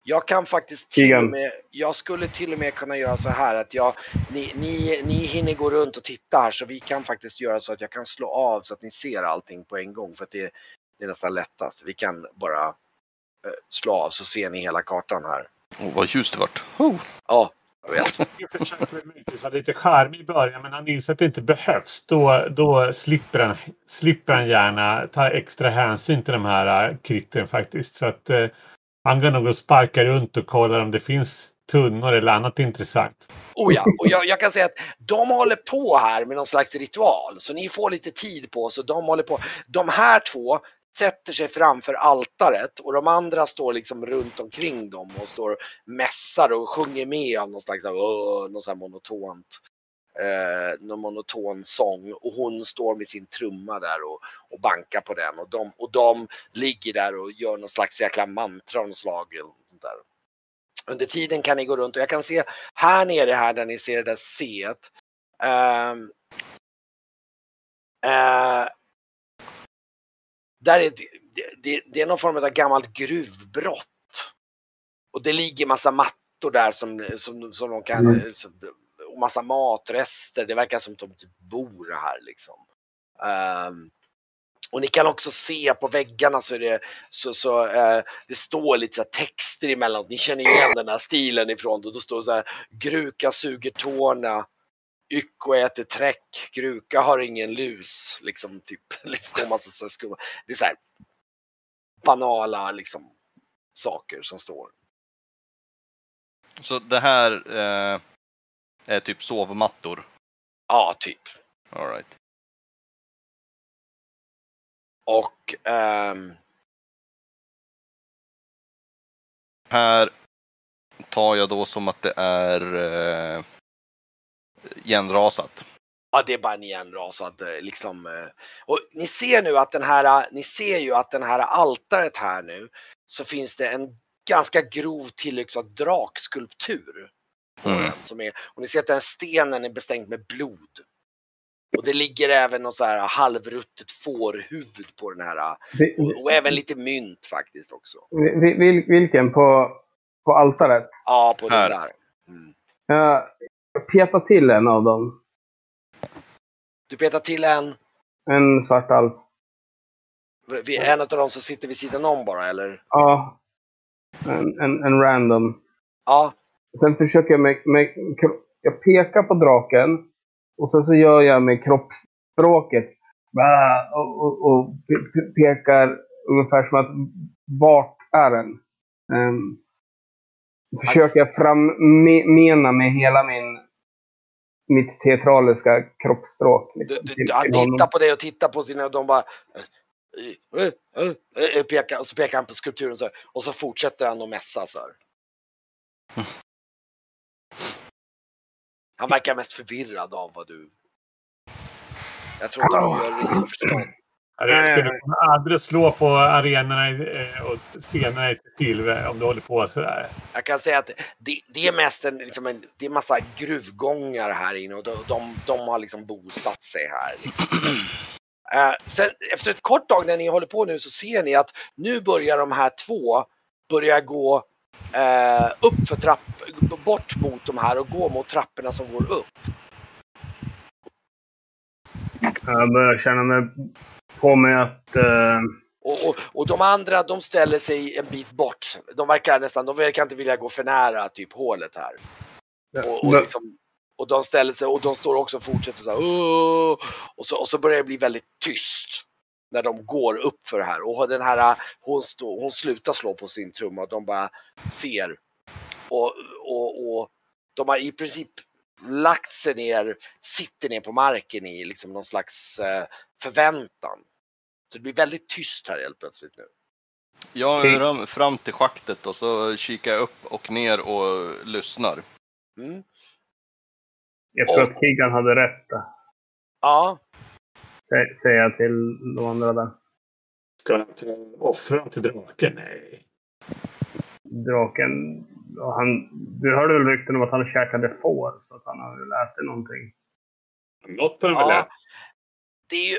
Jag kan faktiskt till och med, jag skulle till och med kunna göra så här att jag, ni, ni, ni hinner gå runt och titta här så vi kan faktiskt göra så att jag kan slå av så att ni ser allting på en gång för att det, det är nästan lättast. Vi kan bara eh, slå av så ser ni hela kartan här. Åh, vad ljust det vart. Oh. Ja, jag vet. Jag försöker väl möjligtvis vara lite charmig i början men han inser att det inte behövs. Då, då slipper, han, slipper han gärna ta extra hänsyn till de här äh, kritten faktiskt. Så att eh, han går nog och sparkar runt och kollar om det finns tunnor eller annat intressant. Oh ja, och jag, jag kan säga att de håller på här med någon slags ritual så ni får lite tid på så de håller på. De här två sätter sig framför altaret och de andra står liksom runt omkring dem och står och mässar och sjunger med av någon slags uh, någon sån här monotont eh, någon monoton sång och hon står med sin trumma där och, och bankar på den och de, och de ligger där och gör någon slags jäkla mantra av något slag. eller sånt Där. Under tiden kan ni gå runt och jag kan se här nere här där ni ser det där C. Um, uh, där är det, det, är någon form av gammalt gruvbrott. Och det ligger massa mattor där som, som, som de kan, Mm. som, massa matrester. Det verkar som att de typ bor här liksom. Um, och ni kan också se på väggarna så är det så, så eh, det står lite så här texter emellanåt. Ni känner igen den här stilen ifrån det. Då står det så här Gruka suger tårna. Ycko äter träck. Gruka har ingen lus. Liksom typ. Det står massa så här skumma. Det är så här banala liksom saker som står. Så det här eh, är typ sovmattor. Ja, typ. All right. Och ehm, Här tar jag då som att det är eh, igenrasat. Ja, det är bara en igenrasad eh, liksom. eh, Och ni ser nu att den här, ni ser ju att den här altaret här nu så finns det en ganska grov tillyxad drakskulptur. På Mm. den Som är, och ni ser att den stenen är bestängd med blod. Och det ligger även något så här halvruttet fårhuvud på den här. Och, och även lite mynt faktiskt också. vi- vil- Vilken? På, på altaret? Ja, på Här. den där. Mm. Jag petar till en av dem. Du petar till en, En svart alv. en av dem som sitter vid sidan om bara eller? Ja. En, en, en random. Ja, Sen försöker jag med, med... Jag pekar på draken. Och sen så gör jag med kroppsspråket. Och, och, och pe- pe- pekar ungefär som att vart är den? Um, försöker jag frammena med hela min mitt teatraliska kroppsspråk. Liksom, du, han tittar på dig och tittar på sina och de bara eh, eh, eh, pekar, och så pekar han på skulpturen så här, och så fortsätter han att mässa så här. Han verkar mest förvirrad av vad du... Jag tror inte du gör riktigt förstånd. Jag skulle aldrig slå på arenorna eh, och scenerna i Silve om du håller på sådär. Jag kan säga att det, det är mest en, liksom en, det är massa gruvgångar här inne och de, de, de har liksom bosatt sig här. Liksom. Eh, sen, efter ett kort tag när ni håller på nu så ser ni att nu börjar de här två börja gå eh, upp för trapp, bort mot de här och gå mot trapporna som går upp. Jag börjar känna mig på mig att... eh, Och, och, och de andra de ställer sig en bit bort. De verkar nästan, de verkar inte vilja gå för nära typ hålet här. Och, och, liksom, och de ställer sig och de står också och fortsätter så här. Och så, och så börjar det bli väldigt tyst. När de går upp för det här. Och den här, hon, står, hon slutar slå på sin trumma och de bara ser. Och, och, och de har i princip lagt sig ner, sitter ner på marken i liksom någon slags eh, förväntan. Så det blir väldigt tyst här helt plötsligt nu. Jag rör fram till schaktet och så kikar jag upp och ner och lyssnar. Mm. Jag tror Och- att Kigan hade rätt. där. Ja, Sä- Säger jag till de andra där. Ska jag inte offra till draken? Nej. Draken... och Han, du hörde väl rykten om att han käkade får, så att han har väl ätit någonting. Något har de väl Ja. ätit. det är, ju,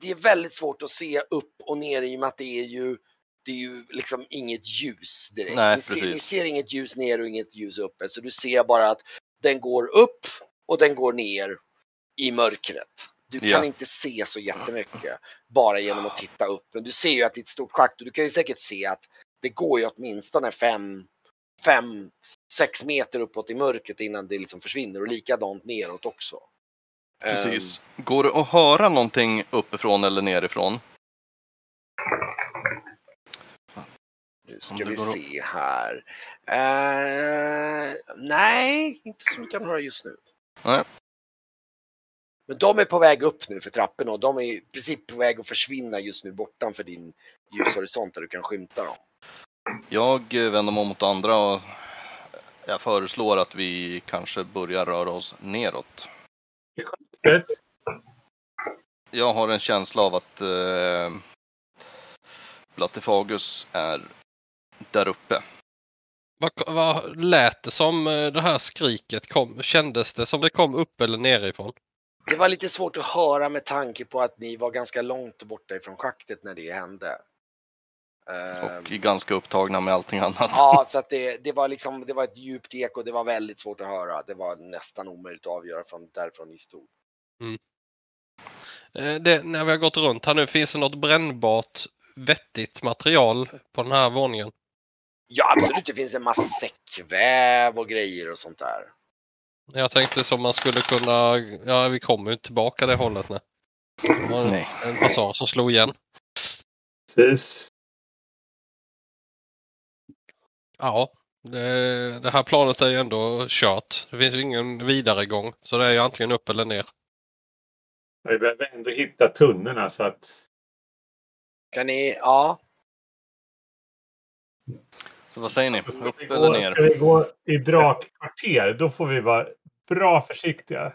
det- är väldigt svårt att se upp och ner i och med att det är ju det är ju liksom inget ljus direkt. Nej, ni, ser, ni ser inget ljus ner och inget ljus uppe så du ser bara att den går upp och den går ner i mörkret. Du kan Ja. inte se så jättemycket bara genom att titta upp. Men du ser ju att det är ett stort schakt och du kan ju säkert se att det går ju åtminstone fem, fem, sex meter uppåt i mörkret innan det liksom försvinner och likadant neråt också. Precis. Går det att höra någonting uppifrån eller nerifrån? Nu ska vi se här. Eh, nej, inte så mycket kan höra just nu. Nej. Men de är på väg upp nu för trapporna och de är i princip på väg att försvinna just nu bortanför din ljushorisont där du kan skymta dem. Jag vänder mig om mot andra och jag föreslår att vi kanske börjar röra oss neråt. Jag har en känsla av att eh, Blattefagus är där uppe. Vad, vad lät det som eh, det här skriket kom? Kändes det som det kom upp eller nerifrån? Det var lite svårt att höra med tanke på att ni var ganska långt borta ifrån schaktet när det hände. Och är ganska upptagna med allting annat. Ja, så att det, det var liksom, det var ett djupt eko, det var väldigt svårt att höra. Det var nästan omöjligt att avgöra från därifrån ni stod. Eh, Det, när vi har gått runt här nu, finns det något brännbart vettigt material på den här våningen? Ja, absolut, det finns en massa säckväv och grejer och sånt där. Jag tänkte som man skulle kunna, ja vi kommer ju inte tillbaka det hållet nu. Nej. en passage som slog igen. Precis. Ja, det, det här planet är ju ändå kört. Det finns ju ingen vidare gång. Så det är ju antingen upp eller ner. Vi behöver ändå hitta tunnorna så att... Kan ni, ja, Så vad säger ni? Upp vi, eller gå, ska ner? vi gå i drakkvarter, då får vi vara bra försiktiga.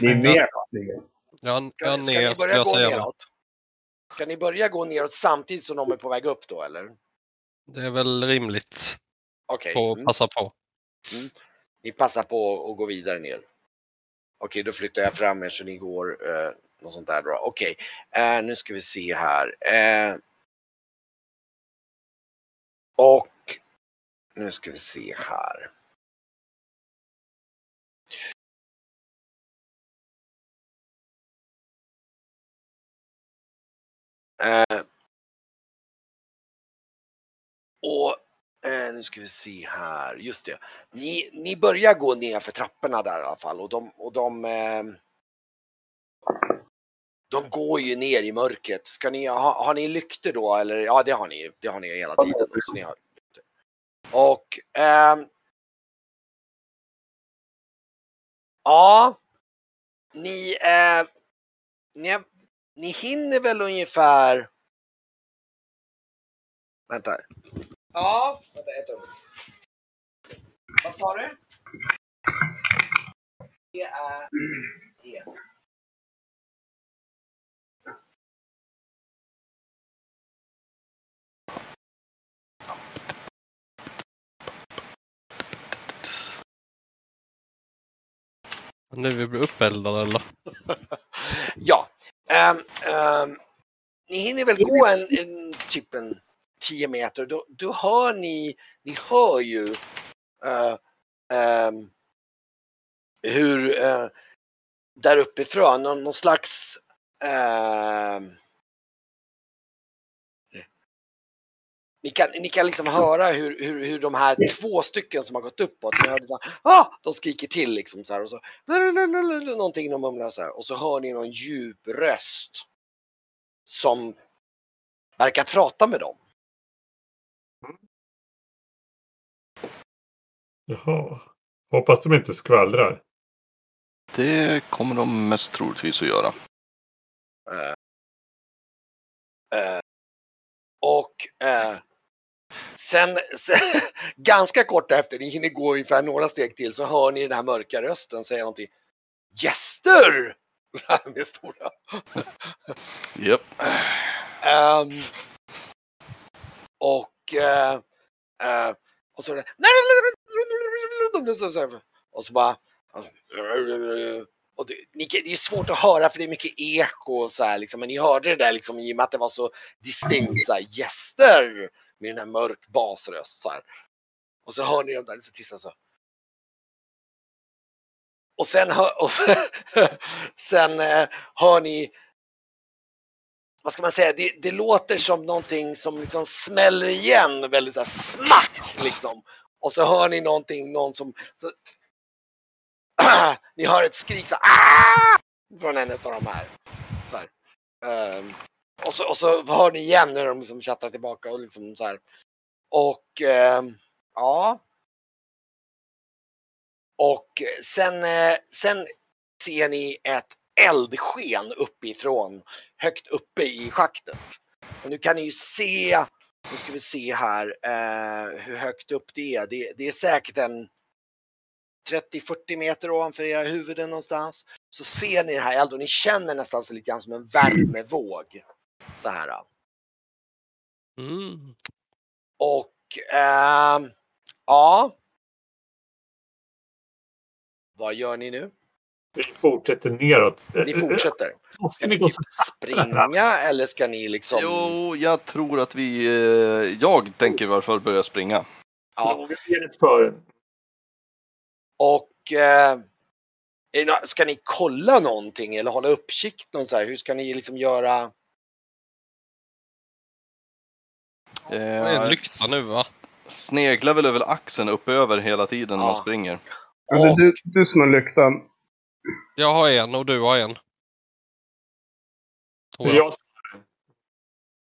Det är neråt ligger. Ja, ska, ni börja jag gå neråt? Ska ni börja gå neråt samtidigt som de är på väg upp då eller? Det är väl rimligt Okej, att mm. passa på. ni passar på att gå vidare ner. Okej, då flyttar jag fram er så ni går eh, något sånt där bra. Okej, eh, nu ska vi se här. Eh, och nu ska vi se här. Eh, och eh, nu ska vi se här, just det. Ni, ni börjar gå ner för trapporna där i alla fall och de, och de, eh, de går ju ner i mörkret. Ska ni, ha, har ni lykter då eller? Ja det har ni, det har ni hela tiden. Så ni har. Och eh, Ja, ni, eh, ni, ni hinner väl ungefär Vänta. här. Ja, vänta ett ögonblick. Vad sa du? Det är det. Nu vi blir uppeldade eller? Ja. Ehm, ehm, ni hinner väl gå en, en typ en 10 meter. Då, då hör ni, ni hör ju eh, ehm, hur eh, där uppifrån någon, någon slags ehm, ni kan, ni kan liksom höra hur, hur, hur de här två stycken som har gått uppåt, ni hörde så här, ah! de skriker till liksom så här och så någonting de mumlar så här och så hör ni någon djup röst som verkar prata med dem. Jaha. Hoppas de inte skvallrar. Det kommer de mest troligtvis att göra. Eh, eh, och eh, sen, sen ganska kort efter, ni hinner gå ungefär några steg till, så hör ni den här mörka rösten säga någonting. Gäster! Med stora. Japp. Ehm, och, eh, eh, och så, och så bara och det, ni, det är svårt att höra för det är mycket eko och så här liksom, men ni hörde det där liksom i och med att det var så distinkt så här gäster med den här mörk basröst så här. Och så hör ni dem där så tissar så. Och sen, hör, och sen eh, hör ni vad ska man säga, det, det, låter som någonting som liksom smäller igen väldigt så här smack liksom. Och så hör ni någonting, någon som, så, ni hör ett skrik så här... från en av de här. Så här. Um, och, så, och så hör ni igen hur de liksom chattar tillbaka och liksom så här. Och eh, ja. Och sen, eh, sen ser ni ett eldsken uppifrån, högt uppe i schaktet. Och nu kan ni ju se, nu ska vi se här eh, hur högt upp det är. Det, det är säkert en 30-40 meter ovanför era huvuden någonstans. Så ser ni den här elden och ni känner nästan så lite grann som en värmevåg. Så här. Mm. Och eh, ja. Vad gör ni nu? Vi fortsätter neråt. Ni fortsätter. Måste ni gå springa eller ska ni liksom? Jo, jag tror att vi... eh, Jag tänker i alla fall börja springa. Ja. Benet. Och eh, är det nå- ska ni kolla någonting eller hålla uppsikt? Någon så här? Hur ska ni liksom göra? Det är en lykta nu va? Sneglar väl över axeln upp över hela tiden när man Ja. springer. Ja, det är du, du som har lyktan. Jag har en och du har en. Tror jag. Jag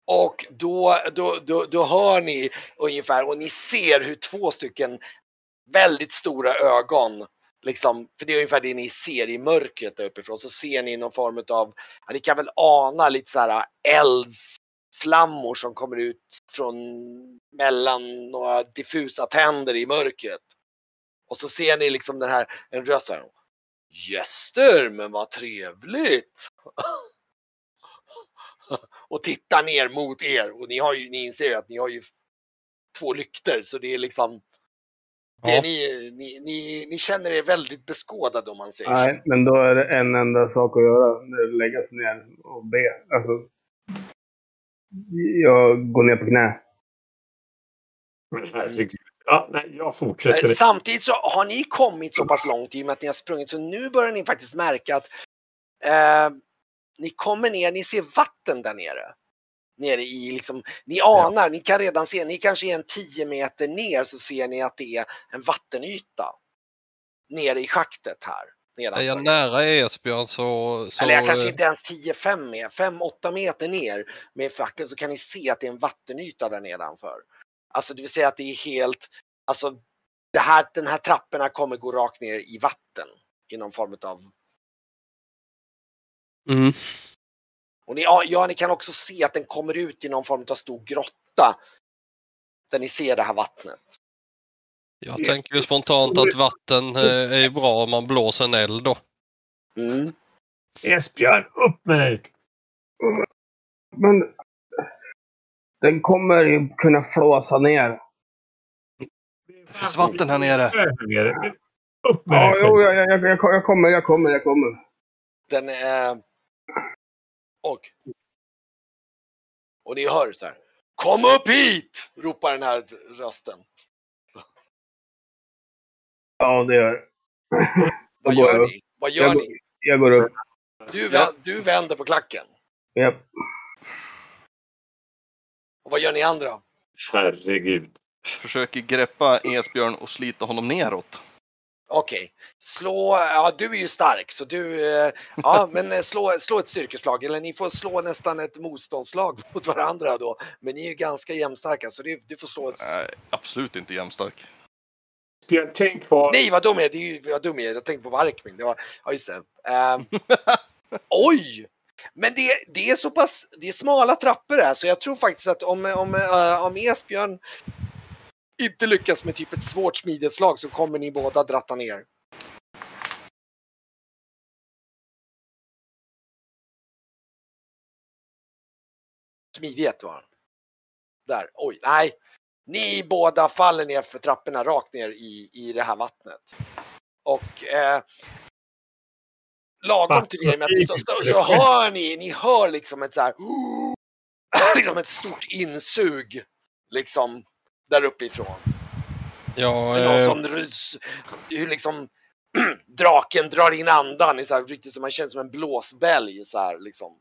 Och då, då, då, då hör ni ungefär och ni ser hur två stycken väldigt stora ögon Liksom, för det är ungefär det ni ser i mörkret där uppifrån. Så ser ni någon form av, ja, ni kan väl ana lite så här eldsflammor som kommer ut från mellan några diffusa tänder i mörkret. Och så ser ni liksom den här, en röst så här. Gäster, men vad trevligt! och tittar ner mot er och ni, har ju, ni inser att ni har ju två lykter så det är liksom det Ja. ni, ni, ni, ni känner er väldigt beskådade om man säger så. Nej, men då är det en enda sak att göra. Lägga sig ner och be. Alltså, jag går ner på knä. Herregud. Ja, nej, jag Eh, fortsätter. Samtidigt så har ni kommit så pass långt i och med att ni har sprungit så nu börjar ni faktiskt märka att eh, ni kommer ner, ni ser vatten där nere. Nere i liksom, ni anar, ni kan redan se, ni kanske är en 10 meter ner så ser ni att det är en vattenyta. Nere i schaktet här. Är jag nedanför. nära Esbjörn så... så Eller jag kanske inte ens 10-5 med, 5-8 meter ner med facken så kan ni se att det är en vattenyta där nedanför. Alltså det vill säga att det är helt, alltså det här, den här trapporna kommer gå rakt ner i vatten i någon form av Mm. och ni, ja, ja, ni kan också se att den kommer ut i någon form av stor grotta. Där ni ser det här vattnet. Jag tänker ju spontant att vatten eh, är bra om man blåser en eld då. Mm. Esbjörn, upp med dig! Men den kommer ju kunna flåsa ner. Det finns vatten här nere. Upp med Ja, dig! jo, sen. jag, jag, jag, jag kommer, jag kommer, jag kommer. Den är... Och... Och ni hör så här. Kom upp hit! Ropar den här rösten. Ja, det gör Vad går gör ni? Vad gör Jag går- ni? Jag går upp. Du, vä- du vänder på klacken. Japp. Och vad gör ni andra? Herregud. Försöker greppa Esbjörn och slita honom neråt. Okej, slå, ja du är ju stark så du, eh, ja men eh, slå, slå ett styrkeslag eller ni får slå nästan ett motståndslag mot varandra då. Men ni är ju ganska jämnstarka så du, du får slå ett... Nej, absolut inte jämnstark. Esbjörn, tänk på... Nej vad dum jag är, det är ju vad dum jag är, jag tänkte på Varkmin. Det var, ja just det. Ehm, oj! Men det, det är så pass, det är smala trappor här så jag tror faktiskt att om, om, eh, om Esbjörn inte lyckas med typ ett svårt smidighetslag så kommer ni båda dratta ner. Smidighet var. Där, oj, nej. Ni båda faller ner för trapporna rakt ner i, i det här vattnet. Och eh, lagom till er, men så, så, så hör ni, ni hör liksom ett så här, liksom ett stort insug liksom där uppifrån. Ja, är någon eh, som rys- hur liksom draken drar in andan i så här, riktigt som man känner som en blåsbälg så här liksom.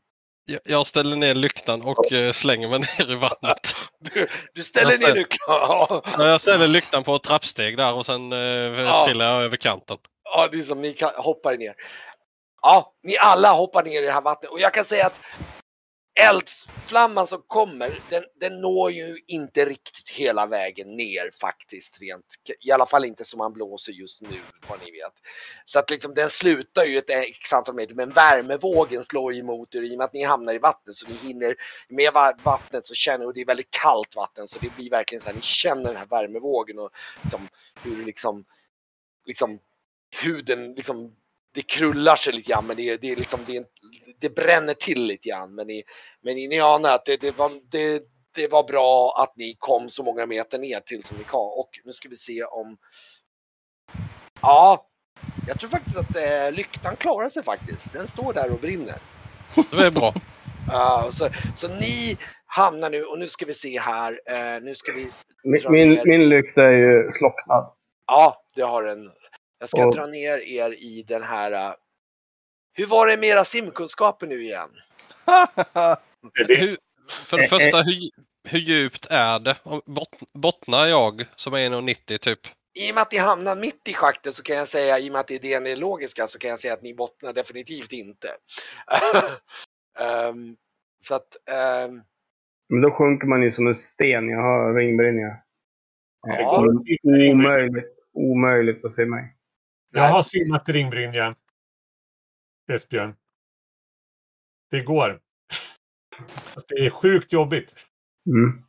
Jag- ställer ner lyktan och eh, slänger mig ner i vattnet. Du, du ställer ner nyckeln. Ja, Ja, Jag ställer lyktan på ett trappsteg där och sen eh, Ja. trillar jag över kanten. ja, det är som ni hoppar ner. Ja, ni alla hoppar ner i det här vattnet och jag kan säga att eldflamman som kommer, den, den når ju inte riktigt hela vägen ner faktiskt rent. I alla fall inte som man blåser just nu, vad ni vet. Så att liksom den slutar ju ett x antal meter, men värmevågen slår ju emot er i och med att ni hamnar i vattnet så ni hinner med vattnet så känner, och det är väldigt kallt vatten så det blir verkligen så här, ni känner den här värmevågen och liksom hur liksom, liksom huden liksom det krullar sig lite grann men det, är- det, är liksom, det, är, det bränner till lite grann. Men ni, men ni, ni anar att det, det, var, det, det var bra att ni kom så många meter ner till som ni kan. Och nu ska vi se om... Ja, jag tror faktiskt att eh, lyktan klarar sig faktiskt. Den står där och brinner. Det är bra. Ja, så, så ni hamnar nu, och nu ska vi se här, eh, nu ska vi... Min, min, min lykta är ju slocknad. Ja, det har den. Jag ska Och- dra ner er i den här... eh, hur var det med era simkunskaper nu igen? Hur, för det Eh, eh. första, hur, hur djupt är det? Bot, bottnar jag som är 1,90 typ? I och med att ni hamnar mitt i schaktet så kan jag säga, i och med att det är logiska, så kan jag säga att ni bottnar definitivt inte. Ehm, så att, ehm, Men då sjunker man ju som en sten. Jag har ringbrynja. Ja. ringbrynja. Omöjligt, omöjligt att se mig. Jag har simmat i ringbrynja. Esbjörn. Det går. Fast det är sjukt jobbigt. Mm.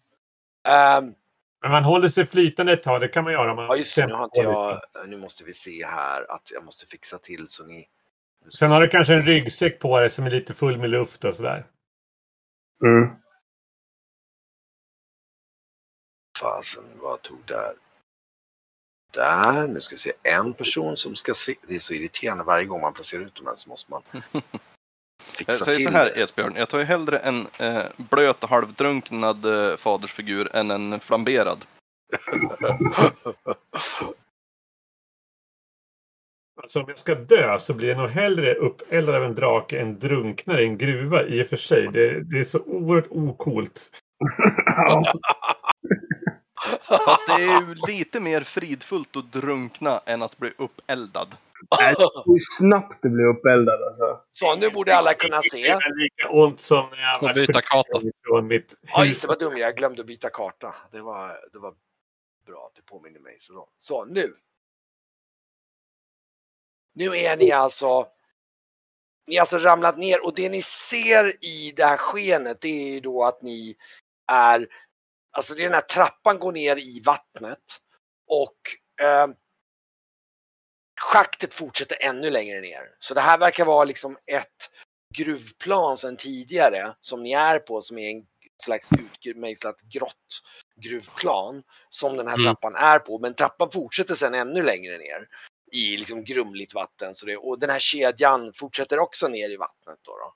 ehm, Men man håller sig flytande ett tag. Det kan man göra man ja just det, nu har inte jag, nu måste vi se här att jag måste fixa till så ni... Sen har du kanske en ryggsäck på dig som är lite full med luft och sådär. Mm. Fasen, vad tog där? Där, nu ska vi se, en person som ska se, det är så irriterande varje gång man placerar ut dem här så måste man Jag fixa säger till så här. Esbjörn, jag tar ju hellre en eh, blöt och halvdrunknad eh, fadersfigur än en flamberad. Alltså om jag ska dö så blir jag nog hellre uppeldad av en drake än drunknar i en gruva i och för sig. Det, det är så oerhört okult. Fast det är ju lite mer fridfullt att drunkna än att bli uppeldad. Hur snabbt du blir uppeldad alltså. Så nu borde alla kunna Det se. är lika ont som när jag var byta karta. från mitt Ja just hus. det, vad dum jag glömde att byta karta. Det var, det var bra att du påminner mig. Så, så nu. Nu är ni alltså ni har alltså ramlat ner och det ni ser i det här skenet det är ju då att ni är Alltså det är den här trappan går ner i vattnet och eh, schaktet fortsätter ännu längre ner. Så det här verkar vara liksom ett gruvplan sedan tidigare som ni är på som är en slags utmejslat grått gruvplan som den här Mm. trappan är på. Men trappan fortsätter sedan ännu längre ner i liksom grumligt vatten. Så det, och den här kedjan fortsätter också ner i vattnet. Då, då.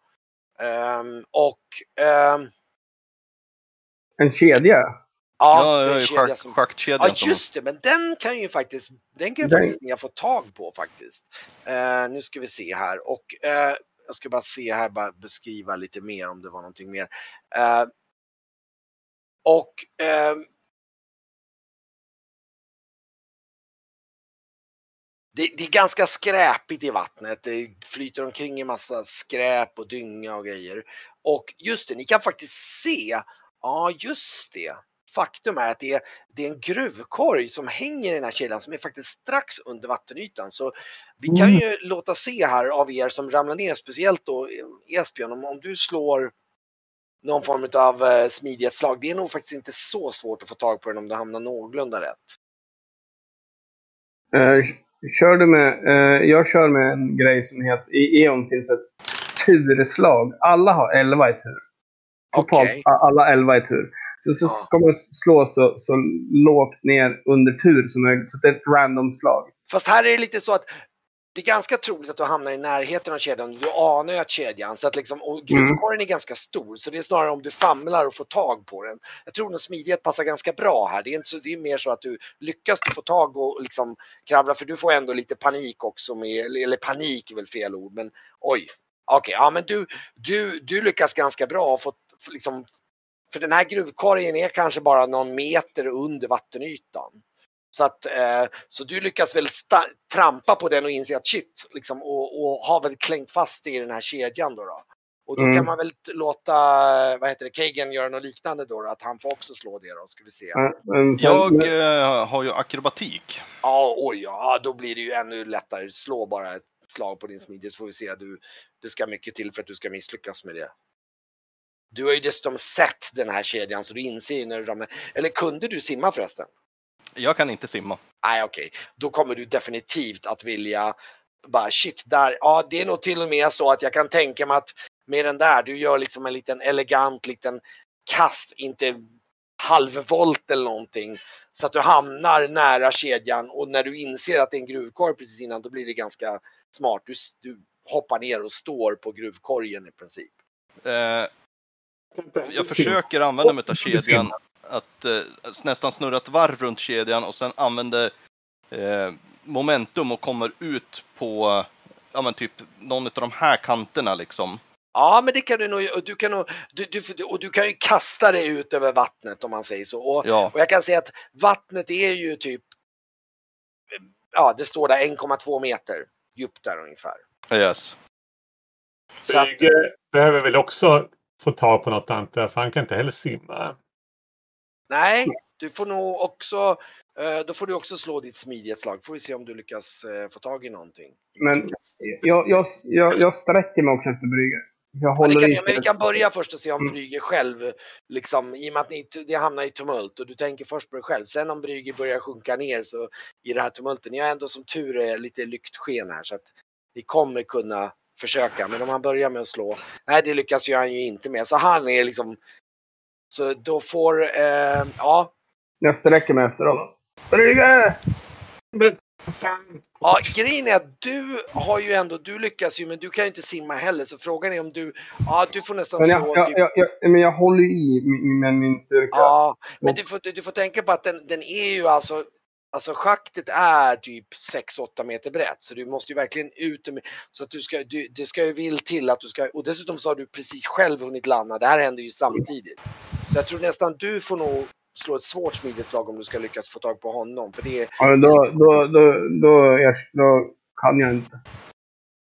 Ehm, och ehm, En kedja? ja, Ja, det är ja, en kedja schack, som schackkedjan Ja som... just det, men den kan ju faktiskt, den kan ju Den- faktiskt ni ha fått tag på faktiskt. Eh, nu ska vi se här och eh, jag ska bara se här, bara beskriva lite mer om det var någonting mer. Eh, och det, det är ganska skräpigt i vattnet. Det flyter omkring en massa skräp och dynga och grejer. Och just det, ni kan faktiskt se, ja just det, faktum är att det är, det är en gruvkorg som hänger i den här kedjan som är faktiskt strax under vattenytan. Så vi kan Mm. ju låta se här av er som ramlar ner, speciellt då Esbjörn, om, om du slår någon form av eh, smidighetsslag. Det är nog faktiskt inte så svårt att få tag på den om du hamnar någorlunda rätt. Eh, kör du med, eh, jag kör med en grej som heter, i E.ON finns ett turslag. Alla har 11 i tur. Totalt a- alla 11 i tur. Så, så ska man slå så, så lågt ner under tur som möjligt. Så det är ett random slag. Fast här är det lite så att det är ganska troligt att du hamnar i närheten av kedjan. Du anar ju att kedjan, så att liksom, och gruvkorgen är ganska stor. Så det är snarare om du famlar och får tag på den. Jag tror nog smidighet passar ganska bra här. Det är, inte så, det är mer så att du lyckas du få tag och liksom kravla, för du får ändå lite panik också med, eller panik är väl fel ord, men oj. Okej, okay, ja men du, du, du lyckas ganska bra och fått liksom, för den här gruvkorgen är kanske bara någon meter under vattenytan. Så att eh, så du lyckas väl trampa på den och inse att shit, liksom, och, och har väl klängt fast i den här kedjan då. då. Och då mm. kan man väl låta, vad heter det, Kagan göra något liknande då, då att han får också slå det då, ska vi se. Jag äh, har ju akrobatik. Ja, oj, ja, då blir det ju ännu lättare. Slå bara ett slag på din smidighet så får vi se. Du, det ska mycket till för att du ska misslyckas med det. Du har ju dessutom sett den här kedjan så du inser ju när du ramlar. Eller kunde du simma förresten? Jag kan inte simma. Nej, okej. Okay. Då kommer du definitivt att vilja bara shit, där, ja det är nog till och med så att jag kan tänka mig att med den där, du gör liksom en liten elegant liten kast, inte halvvolt eller någonting. Så att du hamnar nära kedjan och när du inser att det är en gruvkorg precis innan då blir det ganska smart. Du, du hoppar ner och står på gruvkorgen i princip. Eh, jag försöker använda mig av kedjan att eh, nästan snurra ett varv runt kedjan och sen använder eh, momentum och kommer ut på ja, men typ någon av de här kanterna liksom. Ja, men det kan du nog, du kan nog, du, du, och du kan ju kasta dig ut över vattnet om man säger så. Och, ja. och jag kan säga att vattnet är ju typ, ja det står där 1,2 meter djupt där ungefär. Yes. Så att, behöver väl också få tag på något annat, för han kan inte heller simma. Nej, du får nog också, eh, då får du också slå ditt smidighetsslag. Får vi se om du lyckas eh, få tag i någonting. Men jag, jag, jag, jag sträcker mig också efter Brygge. Jag håller ja, kan, men vi kan börja först och se om mm. Brygge själv, liksom, i och med att ni, det hamnar i tumult och du tänker först på dig själv. Sen om Brygge börjar sjunka ner så i det här tumultet, ni har ändå som tur är lite lyktsken här så att ni kommer kunna försöka. Men om han börjar med att slå, nej det lyckas ju han ju inte med. Så han är liksom så då får, eh, ja. Jag sträcker mig efter honom. Brygge! Ja, grejen är att du har ju ändå, du lyckas ju men du kan ju inte simma heller så frågan är om du, ja du får nästan men jag, slå. Jag, typ... jag, jag, men jag håller i med min styrka. Ja, men du får, du får tänka på att den, den är ju alltså Alltså schaktet är typ 6-8 meter brett så du måste ju verkligen ut med, så att du ska, du, det ska ju vill till att du ska, och dessutom så har du precis själv hunnit landa, det här händer ju samtidigt. Så jag tror nästan du får nog slå ett svårt smidighetslag om du ska lyckas få tag på honom. För det ja, då, då, då, då, då kan jag inte.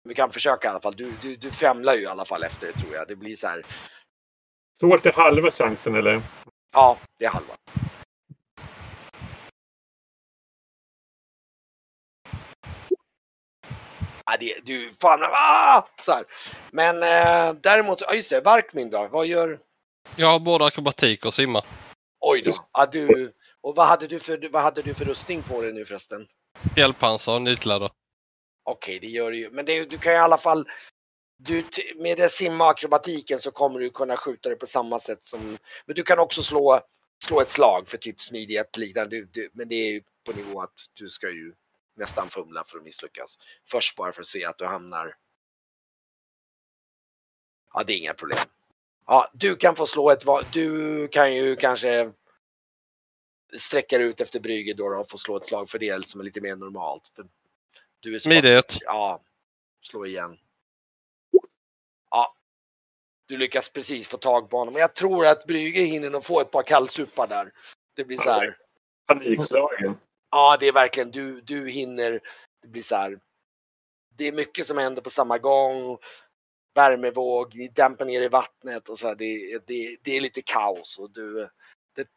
Vi kan försöka i alla fall. Du, du, du femlar ju i alla fall efter det tror jag. Det blir så här. Svårt är halva chansen eller? Ja, det är halva. Ja, det, du, fan, ah! så här. Men eh, däremot, ja just det, Varkmin då, vad gör? Jag har både akrobatik och simma. Oj då. Ja, du, och vad hade, du för, vad hade du för rustning på dig nu förresten? Och nytläder. Okej, det gör du ju. Men det, du kan i alla fall du, med det simma akrobatiken så kommer du kunna skjuta det på samma sätt som... Men du kan också slå, slå ett slag för typ smidighet liknande. Du, du, men det är ju på nivå att du ska ju nästan fumla för att misslyckas. Först bara för att se att du hamnar... Ja, det är inga problem. Ja, du kan få slå ett Du kan ju kanske sträcka ut efter Brygge då och få slå ett slag för det som är lite mer normalt. Du är Smidigt. Ja, slå igen. Ja, du lyckas precis få tag på honom. Jag tror att Brygge hinner nog få ett par kallsupar där. Det blir så här. Panikslagen. Ja, det är verkligen du, du hinner. Det blir så här. Det är mycket som händer på samma gång värmevåg, ni dämpar ner i vattnet och så här, det, det, det är lite kaos. Och du, det...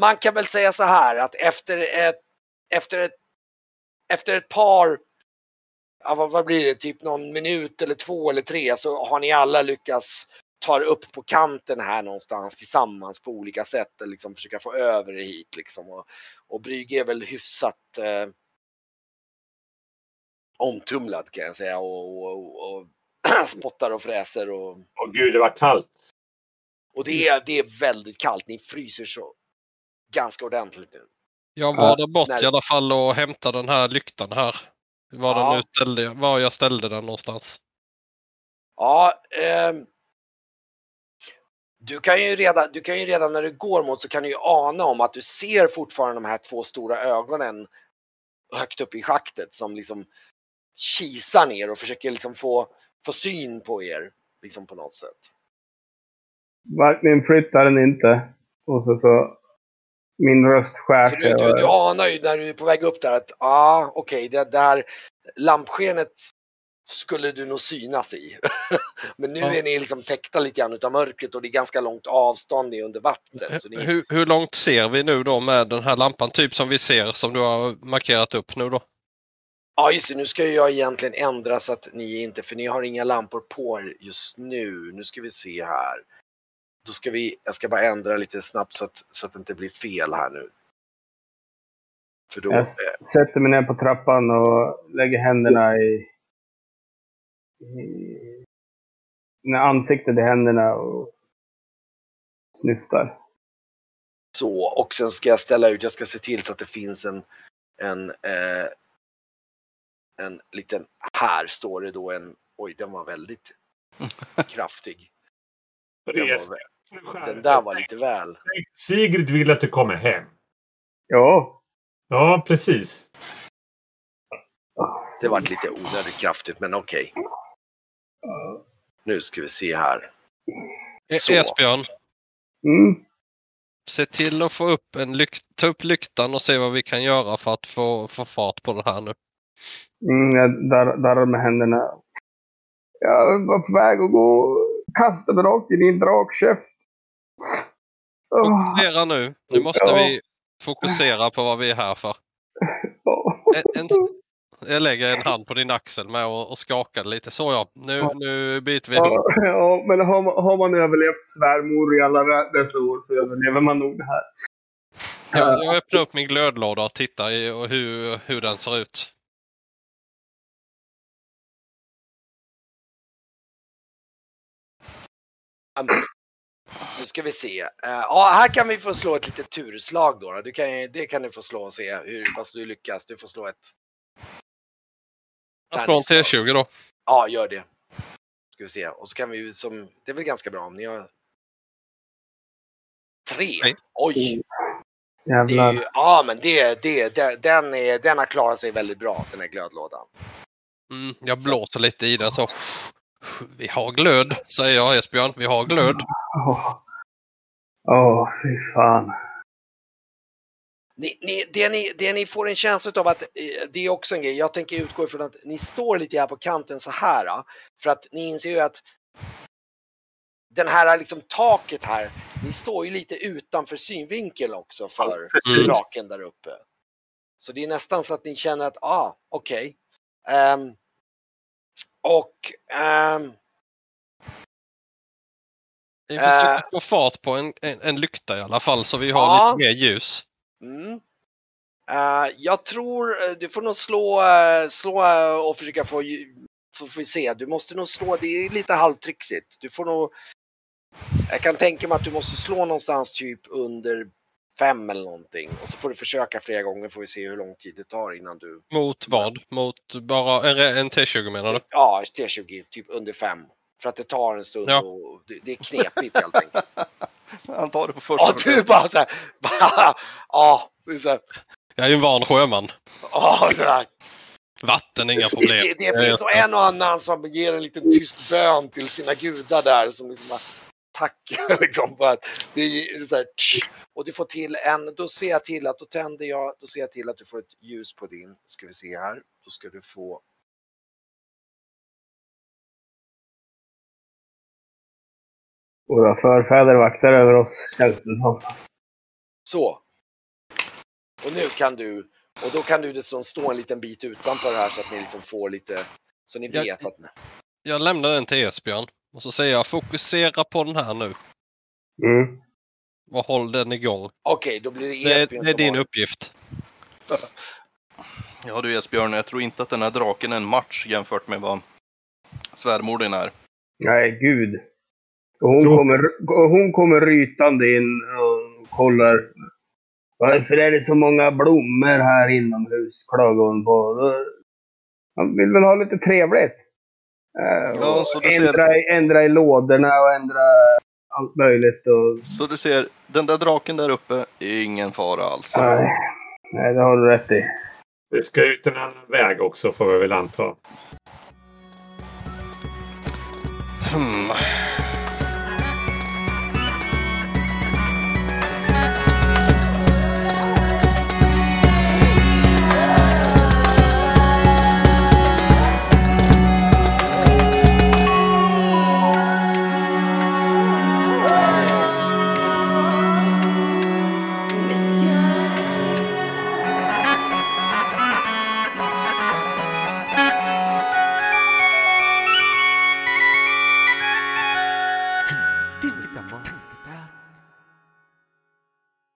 Man kan väl säga så här att efter ett, efter ett, efter ett par, ja, vad, vad blir det, typ någon minut eller två eller tre så har ni alla lyckats ta upp på kanten här någonstans tillsammans på olika sätt. Liksom försöka få över det hit liksom. Och, och Brygge är väl hyfsat eh, omtumlad kan jag säga och, och, och spottar och fräser. Och... Åh gud, det var kallt. Och det är, det är väldigt kallt. Ni fryser så ganska ordentligt nu. Jag var där bort när... i alla fall och hämtade den här lyktan här. Var, Ja. den nu ställde, var jag ställde den någonstans. Ja, ehm, du, kan ju redan, du kan ju redan när du går mot så kan du ju ana om att du ser fortfarande de här två stora ögonen högt upp i schaktet som liksom kisar ner och försöker liksom få, få syn på er. Liksom på något sätt. Varken flyttar den inte. Och så, så min röst skär Så du, du, du anar ju när du är på väg upp där att ja, ah, okej, det där lampskenet skulle du nog synas i. Men nu Ja. är ni liksom täckta lite grann utav mörkret och det är ganska långt avstånd ni är under vattnet. Så ni, Hur, hur långt ser vi nu då med den här lampan? Typ som vi ser som du har markerat upp nu då. Ja just det, nu ska ju jag egentligen ändra så att ni inte, för ni har inga lampor på er just nu. Nu ska vi se här. Då ska vi, jag ska bara ändra lite snabbt så att, så att det inte blir fel här nu. För då, Jag sätter mig ner på trappan och lägger händerna i... i med ansiktet i händerna och snyftar. så, och sen ska jag ställa ut, jag ska se till så att det finns en, en, eh, en liten, här står det då en, oj den var väldigt kraftig. Den, var, den där var lite väl. Sigrid vill att du kommer hem. Ja. Ja, precis. Det var lite onödigt kraftigt men okej. Nu ska vi se här. E- Så. Esbjörn, Mm. se till att få upp en lykt, ta upp lyktan och se vad vi kan göra för att få, få fart på det här nu. Mm, jag dar- darrar med händerna. Jag var på väg att gå kasta mig rakt in i en drakkäft. Fokusera nu. Nu måste Ja. vi fokusera på vad vi är här för. En, en, jag lägger en hand på din axel med och, och skakar lite. Så ja, nu, Ja. nu byter vi. Ja, ja, men har man, har man överlevt svärmor i alla dessa år så överlever man nog det här. Jag, jag öppnar upp min glödlåda och tittar i och hur, hur den ser ut. Um, Nu ska vi se. Eh, ja, här kan vi få slå ett litet turslag då. då. Du kan, det kan du få slå och se hur pass du lyckas. Du får slå ett. Jag slår en T20 då. Ja, gör det. Ska vi se. Och så kan vi som, det är väl ganska bra om ni har tre. Nej. Oj! Det är Jävlar. ju, ja, men det, det, det, den, är, den har klarat sig väldigt bra, den här glödlådan. Mm, jag blåser lite i den så. Vi har glöd, säger jag Esbjörn. Vi har glöd. Åh, Åh, fy fan. Ni, ni, det, ni, det ni får en känsla av att, eh, det är också en grej, jag tänker utgå ifrån att ni står lite här på kanten så här. För att ni inser ju att den här liksom taket här, ni står ju lite utanför synvinkel också för Mm. draken där uppe. Så det är nästan så att ni känner att, ah, okej. Ehm, och ehm, Vi försöker Äh. få fart på en, en, en lykta i alla fall så vi har Ja. lite mer ljus. Mm. Eh, jag tror eh, du får nog slå, eh, slå och försöka få, får vi se. Du måste nog slå, det är lite halvtrixigt. Du får nog, jag kan tänka mig att du måste slå någonstans typ under fem eller någonting. Och så får du försöka flera gånger får vi se hur lång tid det tar innan du, Mot vad? Mot bara en, en T20 menar du? ja T20, typ under fem. För att det tar en stund Ja. och det, det är knepigt helt enkelt. Han tar det på första Ja, du bara såhär, ja, det är så här, Jag är ju en van sjöman. ja, så här. Vatten är inga Det, problem. det, det finns nog en och annan som ger en liten tyst bön till sina gudar där som liksom bara tackar liksom för att det är så här, tsch. och du får till en, då ser jag till att då tänder jag, då ser jag till att du får ett ljus på din, ska vi se här, då ska du få Våra förfäder vaktar över oss, känns det som. så. Och nu kan du, och då kan du liksom stå en liten bit utanför här så att ni liksom får lite, så ni vet att Jag lämnar den till Esbjörn. Och så säger jag fokusera på den här nu. Mm. Och håll den igång. okej, då blir det Det, är- Esbjörn det är som din har- uppgift. Ja du Esbjörn, jag tror inte att den här draken är en match jämfört med vad svärmorden är. Nej, gud. Och hon, Jo. kommer, och hon kommer rytande in och kollar. Varför är det så många blommor här inomhus? klagar hon på. Han vill väl ha lite trevligt. Uh, Ja, så du ändra, ser- i- ändra i lådorna och ändra allt möjligt. Och, Så du ser, den där draken där uppe är ingen fara alls. nej, nej, det har du rätt i. Vi ska ut en annan väg också får vi väl anta. Hmm.